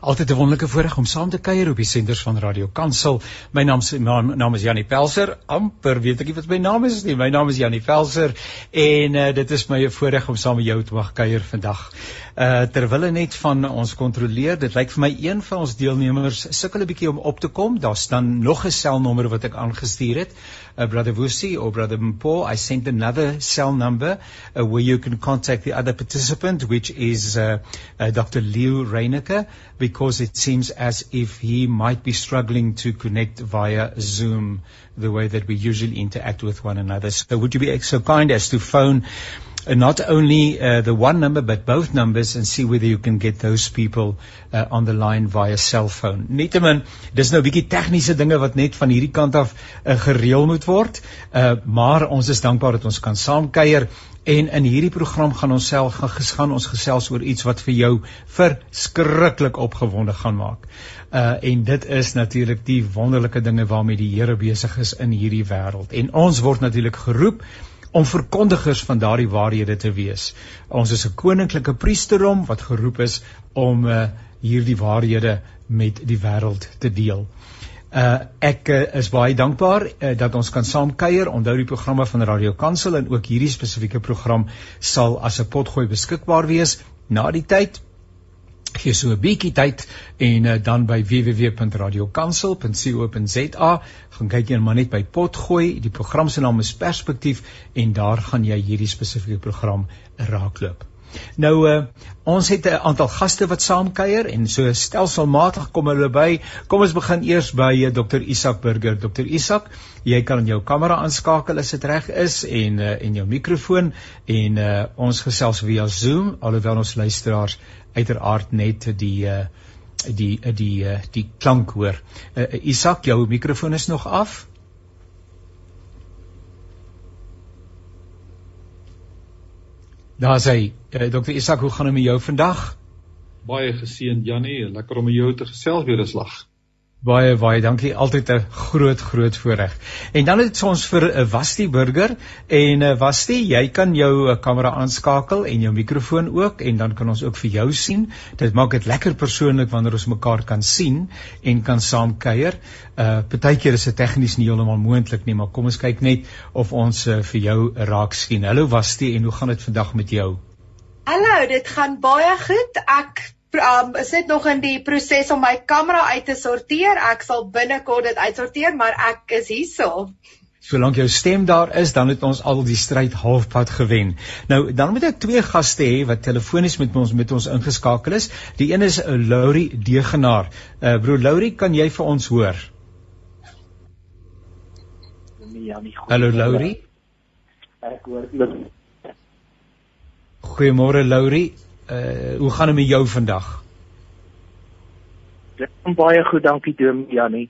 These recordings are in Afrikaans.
Altyd 'n wonderlike voorreg om saam te kuier op die senders van Radio Kansel. My naam is naam, naam is Janie Pelser. amper weet ek nie wat my naam is nie. My naam is Janie Pelser en uh, dit is my voorreg om saam met jou te mag kuier vandag. Uh terwyl net van ons kontroleer, dit lyk vir my een van ons deelnemers sukkel 'n bietjie om op te kom. Daar staan nog 'n selnommer wat ek aangestuur het. Uh, brother Wusi or brother Mpo, I sent another cell number uh, where you can contact the other participant which is uh, uh, Dr. Leo Reyneke because it seems as if he might be struggling to connect via Zoom the way that we usually interact with one another. So would you be so kind as to phone uh, not only uh, the one number but both numbers and see whether you can get those people uh, on the line via cell phone. Nietemin, dis nou 'n bietjie tegniese dinge wat net van hierdie kant af uh, gereël moet word. Uh, maar ons is dankbaar dat ons kan saamkuier en in hierdie program gaan ons self gaan ons gesels oor iets wat vir jou verskriklik opgewonde gaan maak. Uh en dit is natuurlik die wonderlike dinge waarmee die Here besig is in hierdie wêreld. En ons word natuurlik geroep om verkondigers van daardie waarhede te wees. Ons is 'n koninklike priesterom wat geroep is om uh, hierdie waarhede met die wêreld te deel. Uh ek uh, is baie dankbaar uh, dat ons kan saam kuier. Onthou die programme van Radio Kansel en ook hierdie spesifieke program sal as 'n potgooi beskikbaar wees na die tyd gee so 'n bietjie tyd en uh, dan by www.radiokansel.co.za gaan kyk jy maar net by potgooi. Die program se naam is perspektief en daar gaan jy hierdie spesifieke program raakloop. Nou uh, ons het 'n aantal gaste wat saamkuier en so stelselmatig kom hulle by. Kom ons begin eers by uh, Dr Isak Burger. Dr Isak jy kan jou kamera aanskakel as dit reg is en uh, en jou mikrofoon en uh, ons gesels via Zoom alhoewel ons luisteraars uiteraard net die uh, die die die, uh, die klank hoor. Uh, Isak, jou mikrofoon is nog af. Daar sê uh, Dr. Isak, hoe gaan dit met jou vandag? Baie geseënd Jannie, lekker om jou te gesels weer 'n slag. Baie baie dankie. Altyd 'n groot groot voorreg. En dan het ons vir 'n uh, eh, Wasti burger en 'n uh, Wasti, jy kan jou uh, kamera aanskakel en jou mikrofoon ook en dan kan ons ook vir jou sien. Dit maak dit lekker persoonlik wanneer ons mekaar kan sien en kan saam kuier. Uh partykeer is dit tegnies nie heeltemal moontlik nie, maar kom ons kyk net of ons uh, vir jou raak sien. Hallo Wasti en hoe gaan dit vandag met jou? Hallo, dit gaan baie goed. Ek um, is dit nog in die proses om my kamera uit te sorteer. Ek sal binnekort dit uitsorteer, maar ek is hierso. Solank jou stem daar is, dan het ons al die stryd halfpad gewen. Nou, dan moet ek twee gaste hê wat telefonies met ons met ons ingeskakel is. Die een is uh, Laurie Degenaar. Uh broer Laurie, kan jy vir ons hoor? Ja, nie goed. Hallo Laurie. Ek hoor dit. Goeiemôre Laurie uh hoe gaan dit met jou vandag? Dit gaan baie goed, dankie Dom Jannie.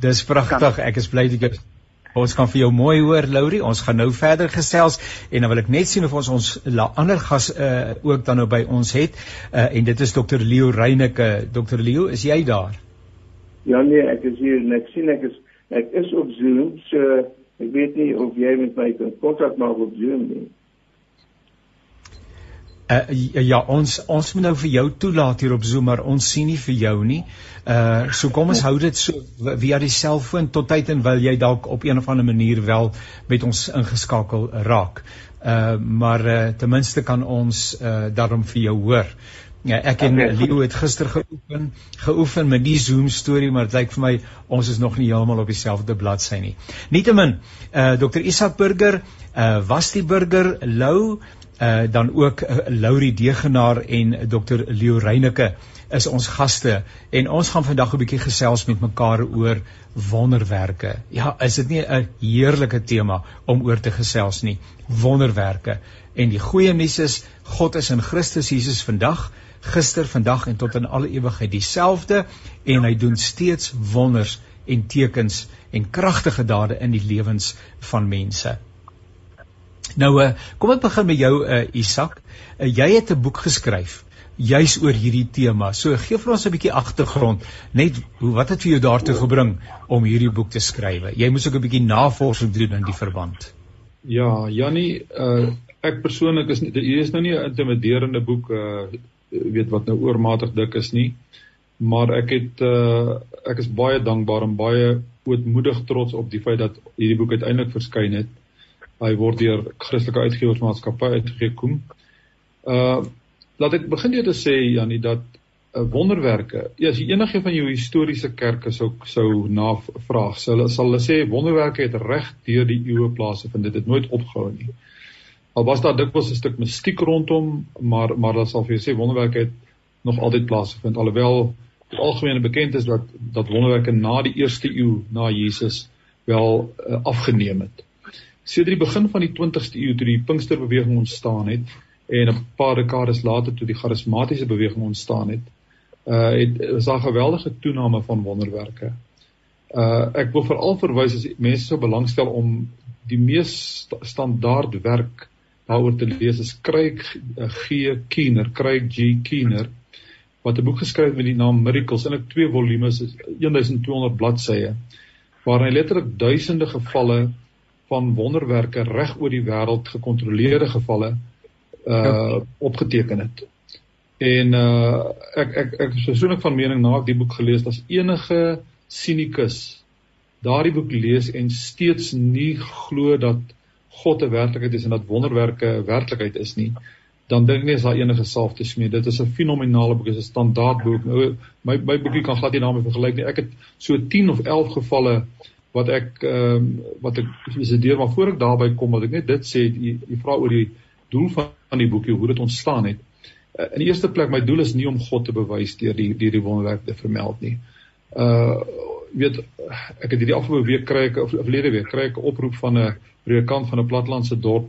Dis pragtig. Ek is bly dat ons kan vir jou mooi hoor, Laurie. Ons gaan nou verder gesels en dan wil ek net sien of ons ons ander gas uh ook dan nou by ons het. Uh en dit is Dr. Leo Reyneke. Dr. Leo, is jy daar? Ja nee, ek is hier en ek sien ek is ek is op Zoom, so ek weet nie of jy met my kan kontak maak op Zoom nie. Uh, ja, ons ons moet nou vir jou toelaat hier op Zoom, maar ons sien nie vir jou nie. Uh so kom ons hou dit so via die selfoon tot tyd en wil jy dalk op een of ander manier wel met ons ingeskakel raak. Uh maar uh, ten minste kan ons uh daarom vir jou hoor. Ja, ek en okay. Leo het gister geoefen, geoefen met die Zoom storie, maar dit lyk vir my ons is nog nie heeltemal op dieselfde bladsy nie. Nietemin, uh Dr. Isak Burger, uh was die burger Lou uh, dan ook uh, Laurie Degenaar en Dr Leo Reyneke is ons gaste en ons gaan vandag 'n bietjie gesels met mekaar oor wonderwerke. Ja, is dit nie 'n heerlike tema om oor te gesels nie? Wonderwerke. En die goeie nuus is God is in Christus Jesus vandag, gister, vandag en tot in alle ewigheid dieselfde en hy doen steeds wonders en tekens en kragtige dade in die lewens van mense. Nou uh, kom ek begin met jou uh, Isak. Uh, jy het 'n boek geskryf juis oor hierdie tema. So gee vir ons 'n bietjie agtergrond net hoe wat het vir jou daartoe gebring om hierdie boek te skryf? Jy moes ook 'n bietjie navorsing doen in die verband. Ja, Jannie, uh, ek persoonlik is hier is nou nie 'n intimiderende boek uh weet wat nou oormatig dik is nie. Maar ek het uh ek is baie dankbaar en baie ootmoedig trots op die feit dat hierdie boek uiteindelik verskyn het. Hy word deur Christelike Uitgewersmaatskappy uitgegee. Uh laat ek begin deur te sê Janie dat uh, wonderwerke. Ja, as jy enige van jou historiese kerke sou sou navraag, sal hulle sal hulle sê wonderwerke het reg deur die eeue plase vind dit het nooit opgehou nie. Al was daar dikwels 'n stuk mistiek rondom, maar maar dan sal vir jou sê wonderwerke het nog altyd plaasgevind alhoewel dit algemeen bekend is dat dat wonderwerke na die eerste eeu na Jesus wel uh, afgeneem het. Sedert die begin van die 20ste eeu toe die Pinksterbeweging ontstaan het en 'n paar dekades later toe die charismatiese beweging ontstaan het, uh het is daar geweldige toename van wonderwerke. Uh ek wil veral verwys as mense sou belangstel om die mees st standaard werk daaroor te lees is Craig G Keener, Craig G Keener wat 'n boek geskryf met die naam Miracles in 'n twee volumes is 1200 bladsye waar hy letterlik duisende gevalle van wonderwerke reg oor die wêreld gekontroleerde gevalle uh ja. opgeteken het. En uh ek ek ek is persoonlik van mening na ek die boek gelees as enige sinikus daardie boek lees en steeds nie glo dat God 'n werklikheid is en dat wonderwerke werklikheid is nie, dan dink nie is daar enige self te smee. Dit is 'n fenominale boek, dit is 'n standaard boek. Nou my my boekie kan glad nie daarmee vergelyk nie. Ek het so 10 of 11 gevalle wat ek ehm um, wat ek bestudeer, maar voor ek daarby kom, wat ek net dit sê, jy, vra oor die doel van die boekie, hoe dit ontstaan het. Uh, in die eerste plek my doel is nie om God te bewys deur die deur die wonderwerk te vermeld nie. Uh weet ek het hierdie afgelope week kry ek of verlede week kry ek 'n oproep van 'n predikant van 'n platlandse dorp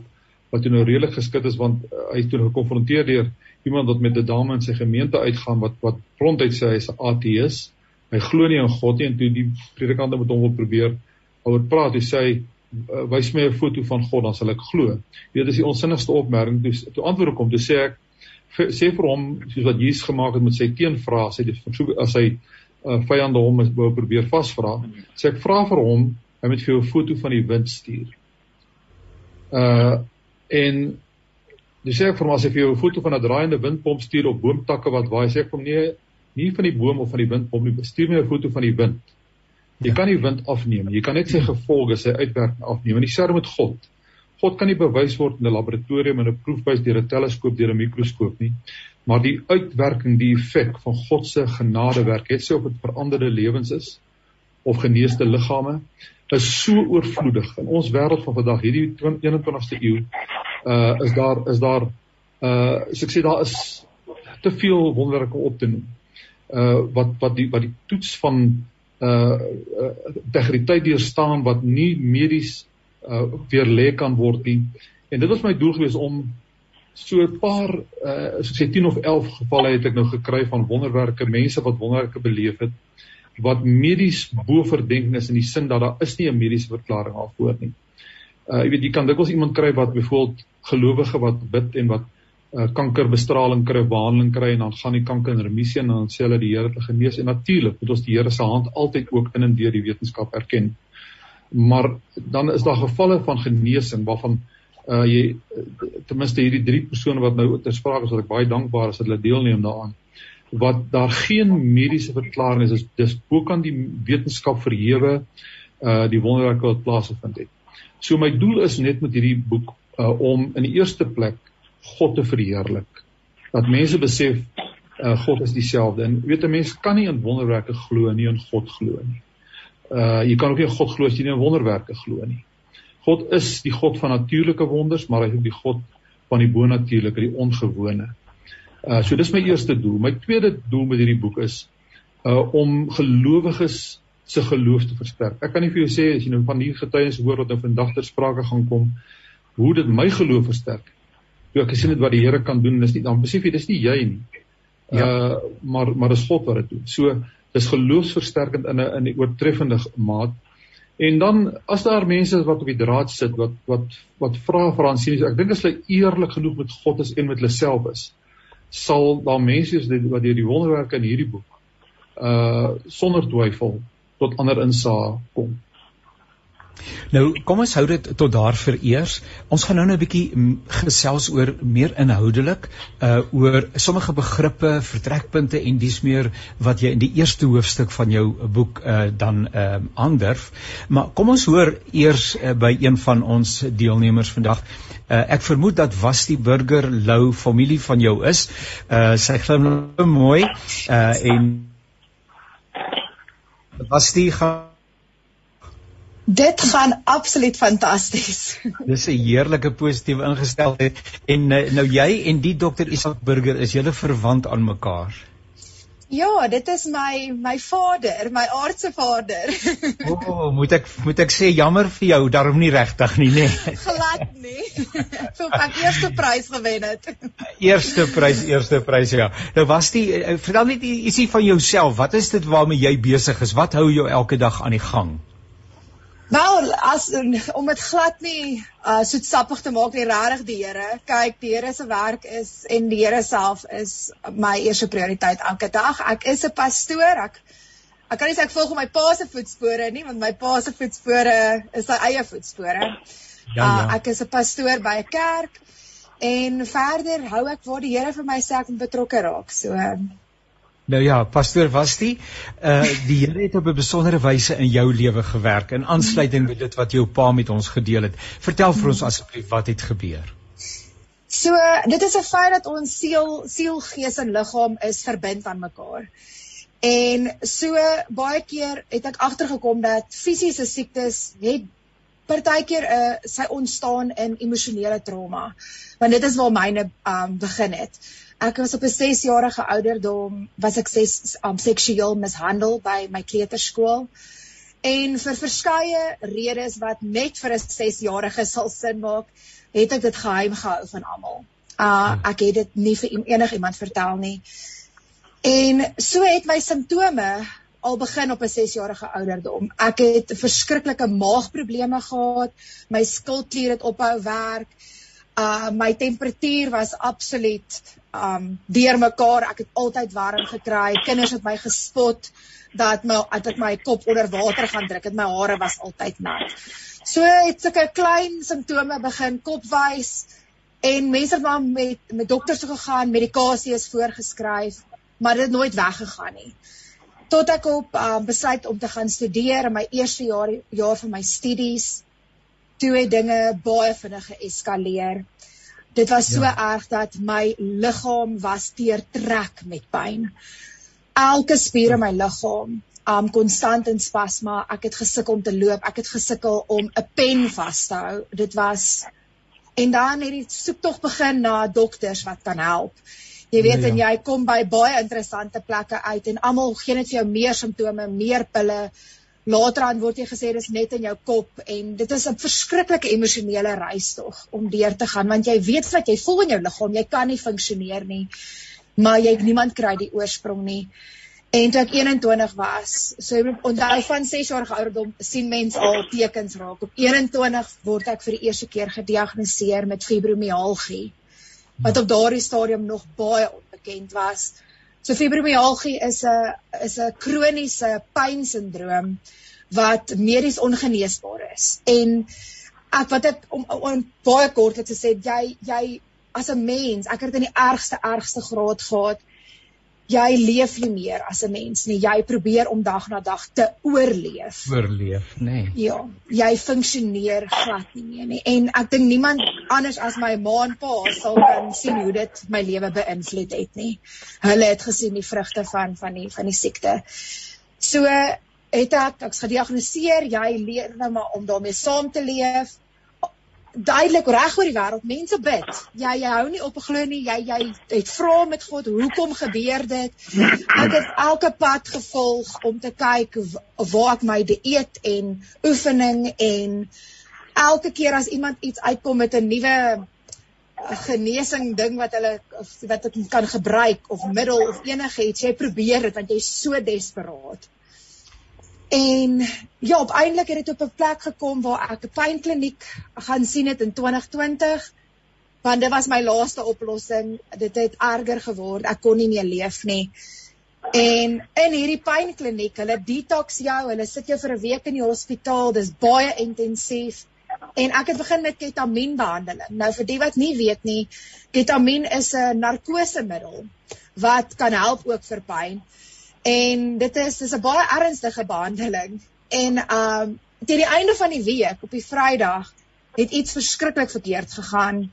wat toe nou redelik geskit is want uh, hy is toe gekonfronteer deur iemand wat met 'n dame in sy gemeente uitgaan wat wat ronduit sê hy's 'n ateïs. Hy glo nie in God nie en toe die predikant met hom wil probeer oor praat, hy sê uh, wys my 'n foto van God dan sal ek glo. Dit is die onsinnigste opmerking. Toe toe antwoord kom, toe sê ek sê vir hom soos wat Jesus gemaak het met sy teenvrae, sê dit versoek as hy uh, vyande hom wou probeer vasvra, sê ek vra vir hom, hy moet vir jou 'n foto van die wind stuur. Uh en dis sê ek vir hom as hy vir jou 'n foto van 'n draaiende windpomp stuur op boomtakke wat waai, sê ek vir hom nee, nie van die boom of van die windpomp nie, stuur my 'n foto van die wind. Jy kan nie wind afneem nie. Jy kan net sy gevolge, sy uitwerking afneem. En dieselfde met God. God kan nie bewys word in 'n laboratorium en 'n proefbuis deur 'n teleskoop deur 'n mikroskoop nie, maar die uitwerking, die effek van God se genadewerk, het sy op dit veranderde lewens is of geneesde liggame, is so oorvloedig in ons wêreld van vandag, hierdie 21ste eeu, uh is daar is daar uh so ek sê daar is te veel wonderwerke op te noem. Uh wat wat die wat die toets van uh integriteit deurstaan wat nie medies uh weer lê kan word nie. En dit was my doel gewees om so 'n paar uh soos ek sê 10 of 11 gevalle het ek nou gekry van wonderwerke, mense wat wonderwerke beleef het wat medies bo verdenking is in die sin dat daar is nie 'n mediese verklaring daarvoor nie. Uh jy weet jy kan dikwels iemand kry wat byvoorbeeld gelowige wat bid en wat uh kankerbestraling kry, behandeling kry en dan gaan die kanker in remissie en dan sê hulle die Here het genees en natuurlik moet ons die Here se hand altyd ook in en deur die wetenskap erken maar dan is daar gevalle van genesing waarvan uh jy ten minste hierdie drie persone wat nou ter sprake is wat ek baie dankbaar is dat hulle deelneem daaraan wat daar geen mediese verklaring is dis bo kan die wetenskap verhewe uh die wonderwerke wat plaasgevind het. So my doel is net met hierdie boek uh om in die eerste plek God te verheerlik. Dat mense besef uh God is dieselfde en weet 'n mens kan nie in wonderwerke glo nie en God glo nie uh jy kan ook nie God glo as jy nie in wonderwerke glo nie. God is die God van natuurlike wonders, maar hy is ook die God van die bonatuurlike, die ongewone. Uh so dis my eerste doel. My tweede doel met hierdie boek is uh om gelowiges se geloof te versterk. Ek kan nie vir jou sê as jy nou van hier getuienis hoor wat nou vandag ter sprake gaan kom, hoe dit my geloof versterk. Toe ek gesien het wat die Here kan doen, dis nie dan besef jy dis nie jy nie. Ja. Uh maar maar dis God wat dit doen. So dis geloofsversterkend in 'n in 'n oortreffende maat. En dan as daar mense wat op die draad sit wat wat wat vra vir aansien, ek dink as hulle eerlik genoeg met God is en met hulle self is, sal daar mense is wat deur die wonderwerke in hierdie boek uh sonder twyfel tot ander insaag kom. Nou, kom ons hou dit tot daar vir eers. Ons gaan nou net 'n bietjie gesels oor meer inhoudelik uh oor sommige begrippe, vertrekpunte en dis meer wat jy in die eerste hoofstuk van jou boek uh dan uh aandurf. Maar kom ons hoor eers uh, by een van ons deelnemers vandag. Uh ek vermoed dat was die burger Lou familie van jou is. Uh sy glimlag mooi uh en was die gaan Dit gaan absoluut fantasties. Dis 'n heerlike positiewe ingesteldheid en eh, nou jy en die dokter Isak Burger is julle verwant aan mekaar. Ja, dit is my my vader, my aardse vader. O, oh, moet ek moet ek sê jammer vir jou, daarom nie regtig nie, nê. Nee. Glad nie. So van eerste prys gewen het. Eerste prys, eerste prys ja. Nou was die eh, vertel net ietsie van jouself. Wat is dit waarmee jy besig is? Wat hou jou elke dag aan die gang? Wel, as om dit glad nie uh soetsappig te maak nie, regtig die Here. Kyk, die Here se werk is en die Here self is my eerste prioriteit elke dag. Ek is 'n pastoor. Ek ek kan nie sê ek volg my pa se voetspore nie, want my pa se voetspore is sy eie voetspore. Ja, ja. Uh, ek is 'n pastoor by 'n kerk en verder hou ek waar die Here vir my sê ek moet betrokke raak. So uh, Nou ja, pastoor Wasti, uh die Here het op 'n besondere wyse in jou lewe gewerk in aansluiting met dit wat jou pa met ons gedeel het. Vertel vir ons asseblief wat het gebeur. So, dit is 'n feit dat ons siel, siel, gees en liggaam is verbind aan mekaar. En so baie keer het ek agtergekom dat fisiese siektes het partykeer 'n uh, sy ontstaan in emosionele trauma. Want dit is waar myne um begin het ek was op 'n 6 jarige ouderdom was ek ses um, seksueel mishandel by my kleuterskool en vir verskeie redes wat net vir 'n 6 jarige sal sin maak het ek dit geheim gehou van almal. Uh ek het dit nie vir enigiemand vertel nie. En so het my simptome al begin op 'n 6 jarige ouderdom. Ek het verskriklike maagprobleme gehad, my skildklier het ophou werk. Uh my temperatuur was absoluut um deurmekaar. Ek het altyd warm gekry. Kinders het my gespot dat my dat my kop onder water gaan druk. Dit my hare was altyd nat. So het sulke klein simptome begin kopwys en mense het maar met met dokters toe gegaan, medikasie is voorgeskryf, maar dit het nooit weggegaan nie. Tot ek op um besluit om te gaan studeer in my eerste jaar jaar van my studies, toe het dinge baie vinnig geeskaleer. Dit was so ja. erg dat my liggaam was deurtrek met pyn. Elke spier in my liggaam um konstant in spasma. Ek het gesukkel om te loop. Ek het gesukkel om 'n pen vas te hou. Dit was en dan het die soektog begin na dokters wat kan help. Jy weet ja, ja. en jy kom by baie interessante plekke uit en almal gee net vir jou meer simptome, meer pille, later aan word jy gesê dis net in jou kop en dit is 'n verskriklike emosionele reis tog om deur te gaan want jy weet wat jy voel in jou liggaam jy kan nie funksioneer nie maar jy niemand kry die oorsprong nie. En toe ek 21 was so onthou van 6 jaar ouderdom sien mens al tekens raak. Op 21 word ek vir die eerste keer gediagnoseer met fibromialgie wat op daardie stadium nog baie onbekend was So fibromialgie is 'n is 'n kroniese pynsindroom wat medies ongeneesbaar is. En ek wat ek om, om baie kort te sê jy jy as 'n mens, ek het dit in die ergste ergste graad gehad jy leef nie meer as 'n mens nie. Jy probeer om dag na dag te oorleef. Oorleef, nê. Nee. Ja, jy funksioneer glad nie meer nie. En ek dink niemand anders as my ma en pa sal kan sien hoe dit my lewe beïnvloed het nie. Hulle het gesien die vrugte van van die van die siekte. So het ek ek's gediagnoseer, jy leer nou maar om daarmee saam te leef duidelik reg oor die wêreld mense bid. Jy jy hou nie op glo nie. Jy jy het vra met God, hoekom gebeur dit? Ek het elke pad gevolg om te kyk waar ek my dieet en oefening en elke keer as iemand iets uitkom met 'n nuwe eh, genesing ding wat hulle wat ek kan gebruik of middel of enigiets, jy probeer dit want jy's so desperaat. En ja, uiteindelik het dit op 'n plek gekom waar ek 'n pynkliniek gaan sien het in 2020. Want dit was my laaste oplossing. Dit het erger geword. Ek kon nie meer leef nie. En in hierdie pynkliniek, hulle detox jou, hulle sit jou vir 'n week in die hospitaal. Dis baie intensief. En ek het begin met ketamienbehandeling. Nou vir die wat nie weet nie, ketamien is 'n narkosemiddel wat kan help ook vir pyn. En dit is dis 'n baie ernstige behandeling. En um teen die einde van die week op die Vrydag het iets verskriklik verkeerd gegaan.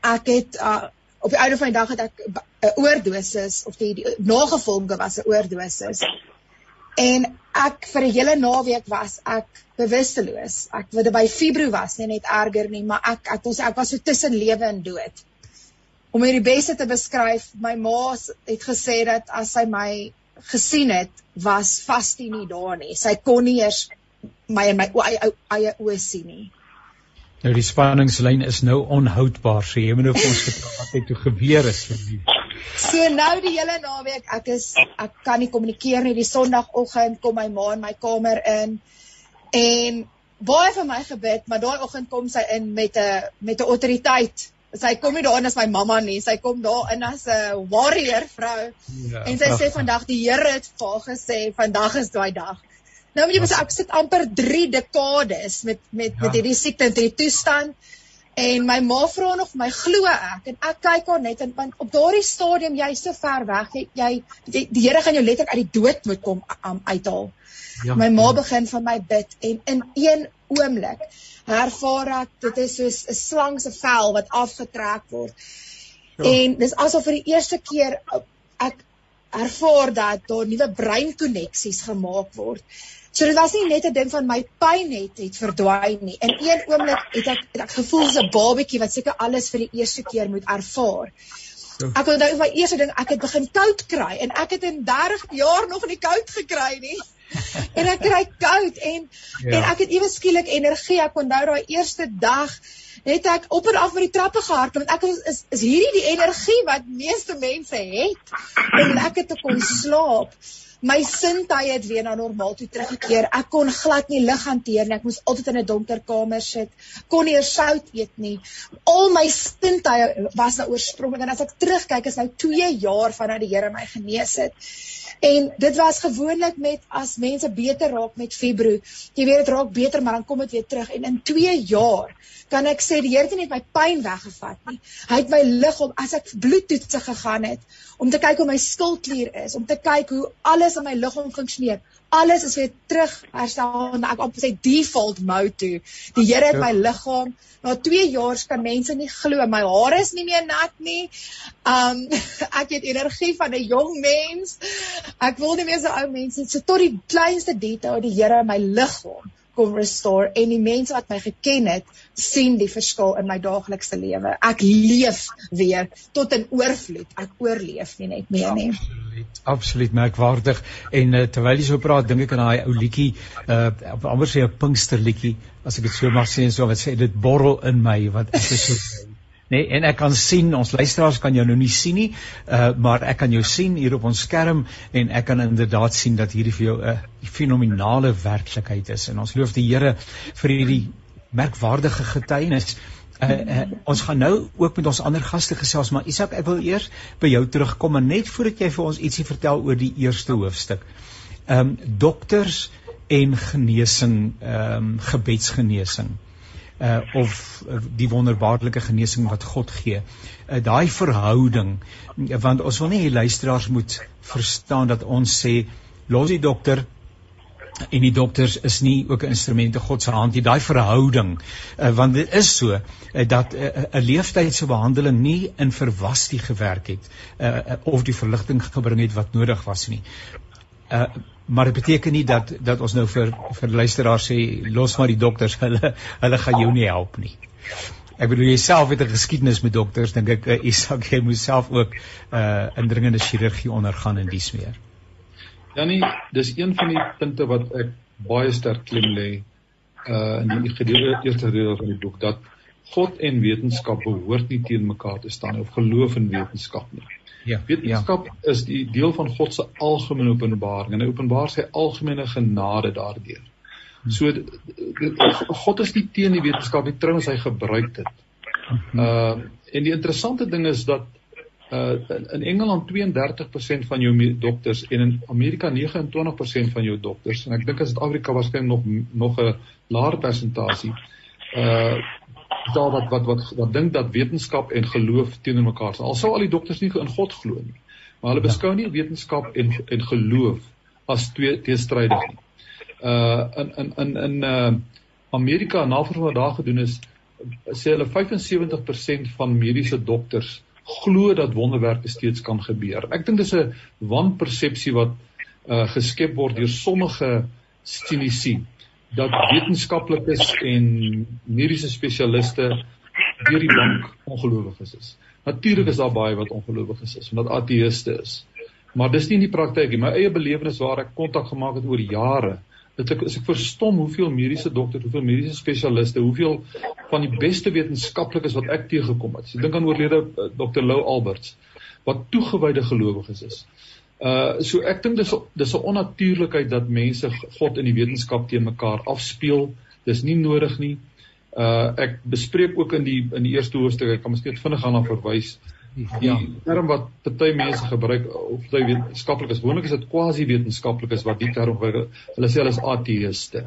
Ek het uh op die einde van die dag het ek 'n oordosis of die, die nagevolge was 'n oordosis. En ek vir 'n hele naweek was ek bewusteloos. Ek wou by fibro was, nie net erger nie, maar ek ek was ek was so tussen lewe en dood. Om dit die beste te beskryf, my ma het gesê dat as sy my gesien het, was vastie nie daar nie. Sy kon nie eers my in my eie oë sien nie. Nou die spanningslyn is nou onhoudbaar. So jy moet nou vir ons vertel wat het toe gebeur is vir die. So nou die hele naweek, ek is ek kan nie kommunikeer nie. Die Sondagoggend kom my ma in my kamer in en baie van my gebed, maar daai oggend kom sy in met 'n met 'n autoriteit. Sy kom nie daarin as my mamma nie, sy kom daarin as 'n warrior vrou. Ja, en sy sê vandag die Here het vir haar gesê vandag is daai dag. Nou moet jy besef ek sit amper 3 dekades met met ja. met hierdie siekte en hierdie toestand en my ma vra nog my glo ek en ek kyk haar net en want op daardie stadium jy so ver weg jy, jy die, die Here gaan jou letterlik uit die dood moet kom um, uithaal. Ja, my ma ja. begin van my bid en in een oomblik ervaar ek dit is soos 'n slang se vel wat afgetrek word. Ja. En dis asof vir die eerste keer ek ervaar dat daar nuwe breinkoneksies gemaak word. So dit was nie net 'n ding van my pyn het het verdwyn nie. In een oomblik het ek het ek gevoel so 'n babatjie wat seker alles vir die eerste keer moet ervaar. Ja. Ek onthou my eerste ding, ek het begin koud kry en ek het in 30 jaar nog nie koud gekry nie. en ek kry koud en ja. en ek het ewe skielik energie. Ek onthou daai eerste dag het ek op en af met die trappe gehardloop want ek is, is is hierdie die energie wat meeste mense het om lekker te kon slaap my sintuie het weer na normaal toe teruggekeer. Ek kon glad nie lig hanteer nie. Ek moes altyd in 'n donker kamer sit. Kon nie eers sout eet nie. Al my sintuie was nou oorspronklik en as ek terugkyk is nou 2 jaar vanaf die Here my genees het. En dit was gewoonlik met as mense beter raak met fibro. Jy weet dit raak beter, maar dan kom dit weer terug en in 2 jaar kan ek sê die Here het net my pyn weggevat nie. Hy het my liggaam as ek bloedtoetse gegaan het om te kyk hoe my skildklier is, om te kyk hoe alles in my liggaam funksioneer. Alles is weer terug herstel en ek op sy default mode toe. Die Here het my liggaam na 2 jaar kan mense nie glo my hare is nie meer nat nie. Um ek het energie van 'n jong mens. Ek wil nie meer so ou mense so tot die kleinste detail die Here my liggaam kom restore en die mense wat my geken het sien die verskil in my daaglikse lewe. Ek leef weer tot in oorvloed. Ek oorleef nie net meer nie. Absoluut, absoluut merkwaardig. En uh, terwyl jy so praat, dink ek aan daai ou liedjie, uh amper sê 'n Pinkster liedjie, as ek dit so mag sê en so wat sê dit borrel in my wat ek so nê nee, en ek kan sien ons luisteraars kan jou nou nie sien nie uh, maar ek kan jou sien hier op ons skerm en ek kan inderdaad sien dat hierdie vir jou 'n uh, fenominale werklikheid is. En ons loof die Here vir hierdie merkwaardige getuienis. Uh, uh, ons gaan nou ook met ons ander gaste gesels maar Isak ek wil eers by jou terugkom en net voordat jy vir ons ietsie vertel oor die eerste hoofstuk. Ehm um, dokters en genesing ehm um, gebedsgenesing uh of uh, die wonderbaarlike genesing wat God gee. Uh, Daai verhouding want ons wil nie die luisteraars moet verstaan dat ons sê los die dokter en die dokters is nie ook instrumente God se hand nie. Daai verhouding uh, want dit is so uh, dat 'n uh, uh, leeftydse behandeling nie in verwastie gewerk het uh, uh, of die verligting gebring het wat nodig was nie. Uh maar dit beteken nie dat dat ons nou vir vir luisteraars sê los maar die dokters hulle hulle gaan jou nie help nie. Ek bedoel jouself het 'n geskiedenis met dokters dink ek uh, Isak jy moet self ook uh indringende chirurgie ondergaan in dies meer. Ja nee, dis een van die punte wat ek baie sterk klem lê uh in die gedeelte eerste deel van die boek dat God en wetenskap behoort nie teen mekaar te staan of geloof in wetenskap nie. Ja. Wetenskap ja. is die deel van God se algemene openbaring en hy openbaar sy algemene genade daardeur. Hm. So God is nie teen die wetenskap nie, trouens hy gebruik dit. Uh en die interessante ding is dat Uh in, in Engeland 32% van jou dokters en in Amerika 29% van jou dokters en ek dink as dit Afrika waarskynlik nog nog 'n laer persentasie uh daar wat wat wat wat dink dat wetenskap en geloof teenoor mekaar staan. Al sou al die dokters nie in God glo nie, maar hulle beskou nie wetenskap en en geloof as twee teenstrydig nie. Uh in in in in uh Amerika navorsing wat daar gedoen is, sê hulle 75% van mediese dokters glo dat wonderwerke steeds kan gebeur. Ek dink dis 'n wanpersepsie wat uh geskep word deur sommige sinisie dat wetenskaplikes en mediese spesialiste deur die bank ongelowiges is. Natuurlik is daar baie wat ongelowiges is, omdat ateëste is. Maar dis nie in die praktyk nie. My eie belewenis waar ek kontak gemaak het oor jare, dit ek is ek verstom hoeveel mediese dokters, hoeveel mediese spesialiste, hoeveel van die beste wetenskaplikes wat ek teëgekom het. Ek dink aan oorlede uh, Dr. Lou Alberts wat toegewyde gelowiges is. Uh so ek dink dis dis 'n onnatuurlikheid dat mense God in die wetenskap teen mekaar afspeel. Dis nie nodig nie. Uh ek bespreek ook in die in die eerste hoofstuk, ek kan miskien vinnig gaan na verwys. Ja. term wat party mense gebruik of party wetenskaplikes, gewoonlik is dit quasi-wetenskaplikes wat die term gebruik. Hulle sê hulle is ateëste.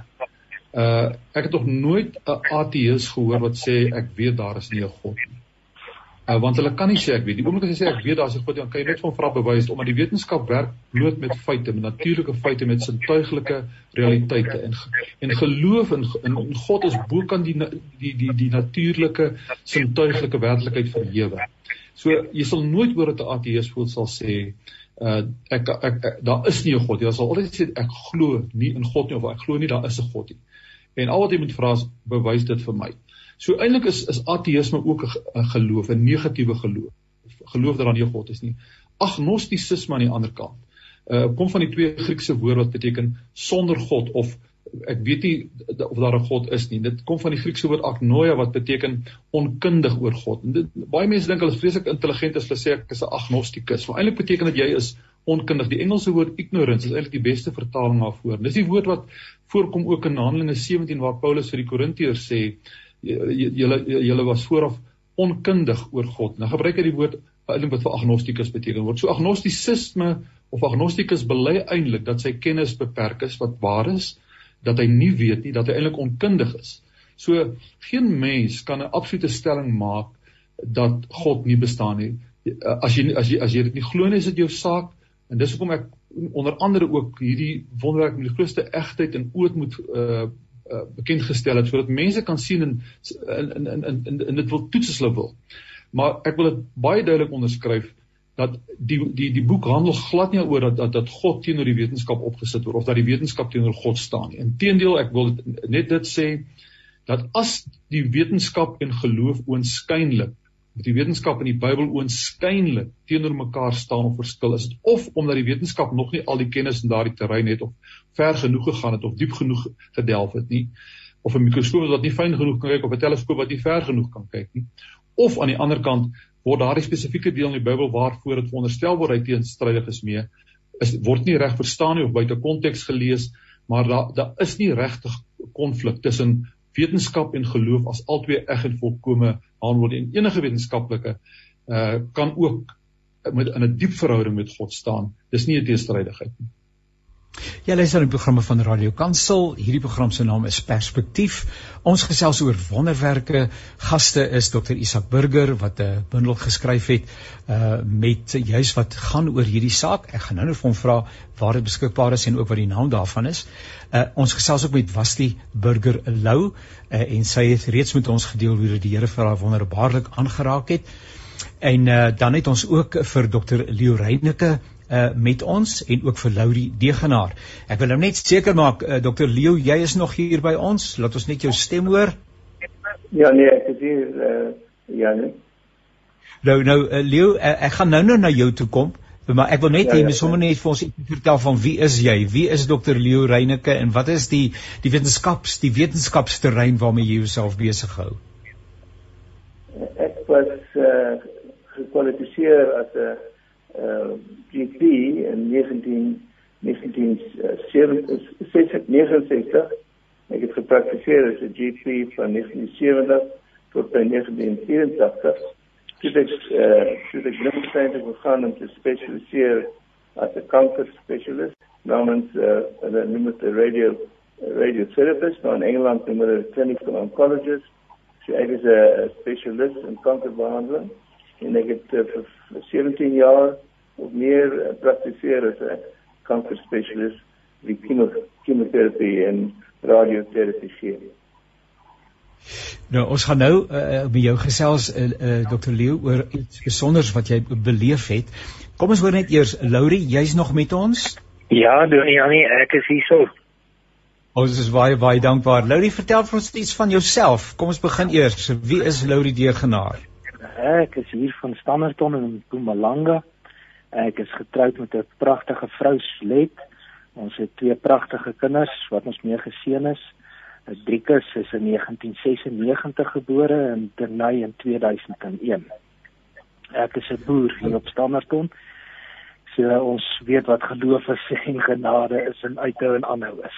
Uh ek het nog nooit 'n ateïs gehoor wat sê ek weet daar is nie 'n God nie. Uh, want hulle kan nie sê ek weet. Die oomblik as jy sê ek weet daar's 'n God, dan kan jy net van vra bewys omdat die wetenskap werk bloot met feite, met natuurlike feite, met sintuiglike realiteite en en geloof in in, in God is bo kan die die die die natuurlike sintuiglike werklikheid verhewe. So jy sal nooit hoor dat 'n ateïs voel sal sê uh ek ek, ek, daar is nie 'n God nie. Jy sal altyd sê ek glo nie in God nie of ek glo nie daar is 'n God nie. En al wat jy moet vra is bewys dit vir my. So eintlik is is ateïsme ook 'n geloof, 'n negatiewe geloof. Geloof dat daar nie God is nie. Agnostisisme aan die ander kant. Uh kom van die twee Griekse woorde wat beteken sonder God of ek weet nie of daar 'n God is nie. Dit kom van die Griekse woord agnoia wat beteken onkundig oor God. En dit baie mense dink hulle is vreeslik intelligent as hulle sê ek is 'n agnostikus. Maar eintlik beteken dit jy is onkundig. Die Engelse woord ignorance is eintlik die beste vertaling daarvoor. Dis die woord wat voorkom ook in Handelinge 17 waar Paulus vir die Korintiërs sê julle julle was vooraf onkundig oor God. Nou gebruik hy die woord eintlik wat vir agnostikus beteken word. So agnostisisme of agnostikus bely eintlik dat sy kennis beperk is wat waar is, dat hy nie weet nie, dat hy eintlik onkundig is. So geen mens kan 'n absolute stelling maak dat God nie bestaan nie. As jy as jy as jy dit nie glo nie, is dit jou saak en dis hoekom ek onder andere ook hierdie wonderwerk met die grootste egtheid en ootmoed uh uh, bekend gestel het sodat mense kan sien en in in in in in dit wil toets as hulle wil. Maar ek wil dit baie duidelik onderskryf dat die die die boek handel glad nie oor dat dat dat God teenoor die wetenskap opgesit word of dat die wetenskap teenoor God staan nie. Inteendeel, ek wil net dit sê dat as die wetenskap en geloof oënskynlik met die wetenskap en die Bybel oënskynlik teenoor mekaar staan of verskil is. Dit of omdat die wetenskap nog nie al die kennis in daardie terrein het of ver genoeg gegaan het of diep genoeg gedelf het nie. Of 'n mikroskoop wat nie fyn genoeg kan kyk of 'n teleskoop wat nie ver genoeg kan kyk nie. Of aan die ander kant word daardie spesifieke deel in die Bybel waarvoor dit veronderstel word hy teenstrydig is mee is word nie reg verstaan nie of buite konteks gelees maar daar daar is nie regtig konflik tussen wetenskap en geloof as albei eg en volkome handel en enige wetenskaplike uh kan ook met in 'n diep verhouding met God staan. Dis nie 'n teestrydigheid nie. Ja, luister na die programme van Radio Kansel. Hierdie program se naam is Perspektief. Ons gesels oor wonderwerke. Gaste is Dr. Isak Burger wat 'n bundel geskryf het uh met juis wat gaan oor hierdie saak. Ek gaan nou net vir hom vra waar dit beskikbaar is en ook wat die naam daarvan is. Uh ons gesels ook met Wasti Burger Lou uh, en sy het reeds met ons gedeel hoe dit die Here vir haar wonderbaarlik aangeraak het. En uh dan het ons ook vir Dr. Leo Reyneke uh met ons en ook vir Laurie Degenaar. Ek wil nou net seker maak uh, Dr. Leo, jy is nog hier by ons. Laat ons net jou stem hoor. Ja nee, ek is hier uh ja nee. Nou nou uh, Leo, uh, ek gaan nou nou na jou toe kom. Maar ek wil net ja, hê ja, jy moet sommer net vir ons vertel van wie is jy? Wie is Dr. Leo Reyneke en wat is die die wetenskaps die wetenskapsterrein waarmee jy jouself besig hou? Ek was uh gekwalifiseer as 'n uh, GP in 19 1969 ek het gepraktiseer as 'n GP van 1970 tot 1984 toe ek uh toe ek Bloemfontein toe gegaan om te spesialiseer as 'n kanker spesialist namens uh hulle noem dit 'n radio radiotherapist nou in Engeland noem hulle clinical oncologist. Sy so, is 'n specialist in kankerbehandeling en ek het uh, vir 17 jaar of meer praktiseer as 'n kankerspesialist die chemotherapie en radioterapie gee. Nou ons gaan nou uh, met jou gesels uh, uh, Dr. Leo oor iets besonders wat jy beleef het. Kom ons hoor net eers Laurie, jy's nog met ons? Ja, Janie, ek is hier so. Ons is baie baie dankbaar. Laurie, vertel vir ons iets van jouself. Kom ons begin eers. Wie is Laurie Degenaar? Ek is hier van Standerton in Mpumalanga. Ek is getroud met 'n pragtige vrou, Slet. Ons het twee pragtige kinders wat ons mee geseën is. Driekus is in 1996 gebore en Denay in 2001. Ek is 'n boer hier op Stammerton. So ons weet wat geloof is en genade is en uithou en aanhou is.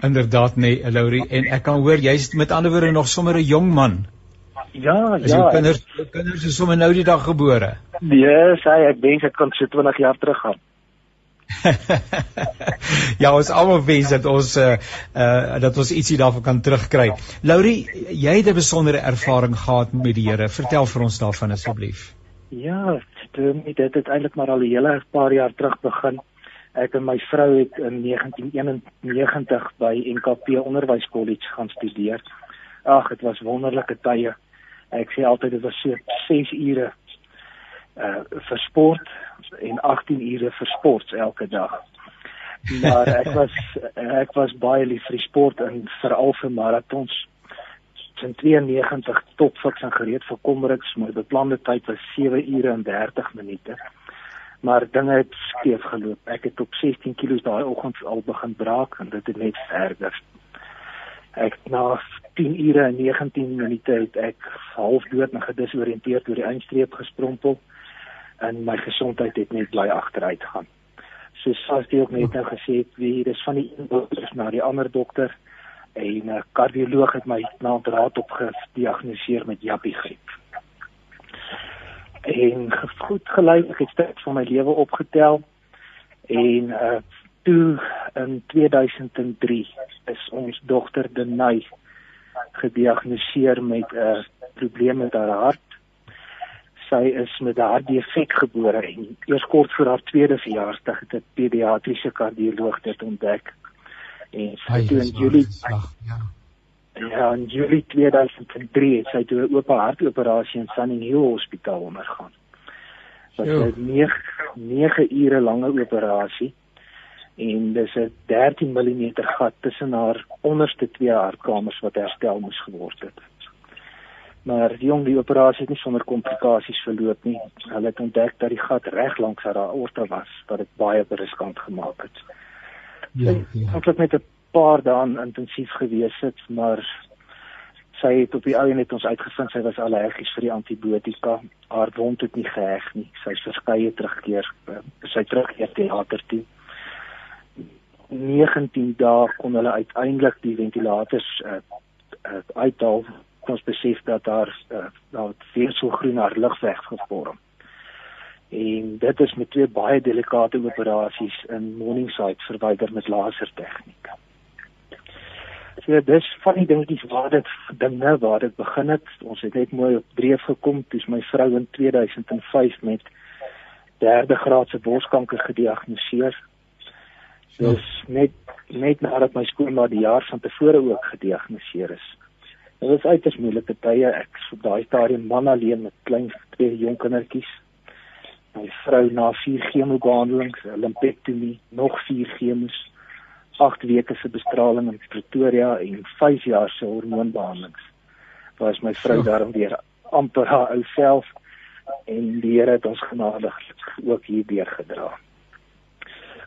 Inderdaad nee, Laurie en ek kan hoor jy's met ander woorde nog sommer 'n jong man. Ja, is ja. Jou kinders, jou kinders is sommer nou die dag gebore. Nee, sê ek dink ek kan so 20 jaar terug gaan. ja, ons almal wens dat ons uh, uh dat ons ietsie daarvan kan terugkry. Laurie, jy het 'n besondere ervaring gehad met die Here. Vertel vir ons daarvan asseblief. Ja, dit dit het eintlik maar al 'n hele paar jaar terug begin. Ek en my vrou het in 1991 by NKP Onderwyskollege gaan studeer. Ag, dit was wonderlike tye. Ek sê altyd dit was so 6 ure uh vir sport en 18 ure vir sport elke dag. Maar ek was ek was baie lief vir sport en veral vir marathons. In 92 topfiks en gereed vir Komriks, my beplande tyd was 7 ure en 30 minute. Maar dinge het skeef geloop. Ek het op 16 kg daai oggend al begin braak en dit het net verder. Ek na 10 ure en 19 minute het ek half dood en gedisoriënteerd oor die eindstreep gestrompel en my gesondheid het net bly agteruit gaan. So jy ook net nou gesê het, wie dis van die een dokter na die ander dokter en 'n kardioloog het my na draad op gediagnoseer met Jappie griep. En goed gelei, ek het steeds van my lewe opgetel en uh toe in 2003 is ons dogter Denay gediagnoseer met 'n uh, probleem met haar hart sy is met 'n hartdefek gebore en eers kort voor haar tweede verjaarsdag het 'n pediatriese kardioloog dit ontdek. En sy toe in Julie ja. Ja, in Julie 2003 het sy toe 'n oop hartoperasie in Sunning Hill Hospitaal ondergaan. Dit was 'n 9 9 ure lange operasie en dis 'n 13 mm gat tussen haar onderste twee hartkamers wat herstel moes geword het maar die jong die operasie het nie sonder komplikasies verloop nie. Hulle het ontdek dat die gat reg langs haar aorta was wat dit baie beriskant gemaak het. Ja, ja. Ek het met 'n paar dae intensief gewees het, maar sy het op die ou net ons uitgevind sy was allergies vir die antibiotika. Haar wond het nie geheg nie. Sy het verskeie terugkeer eh, sy terugkeer teater toe. 19 dae kon hulle uiteindelik die ventilators uh, uh, uithaal ons besef dat daar uh, daar veselgroen haar ligweg gevorm. En dit is met twee baie delikate operasies in Morningside verwyder met lasertegniek. So dis van die dingetjies waar dit dinge waar dit begin het. Ons het net mooi op dreef gekom toe my vrou in 2005 met derde graadse borskanker gediagnoseer. Dis net net nadat my skoonma die jaar van tevore ook gediagnoseer is. Dit was uiters moeilike tye. Ek was op daai stadium man alleen met klein twee jong kindertjies. My vrou na vier chemobehandelings, 'n lumpektomie, nog vier chemos, 8 weke se bestraling in Pretoria en 5 jaar se hormoonbehandelings. Was my vrou daarom weer amper haar ou self en die Here het ons genadig ook hier deurgedra.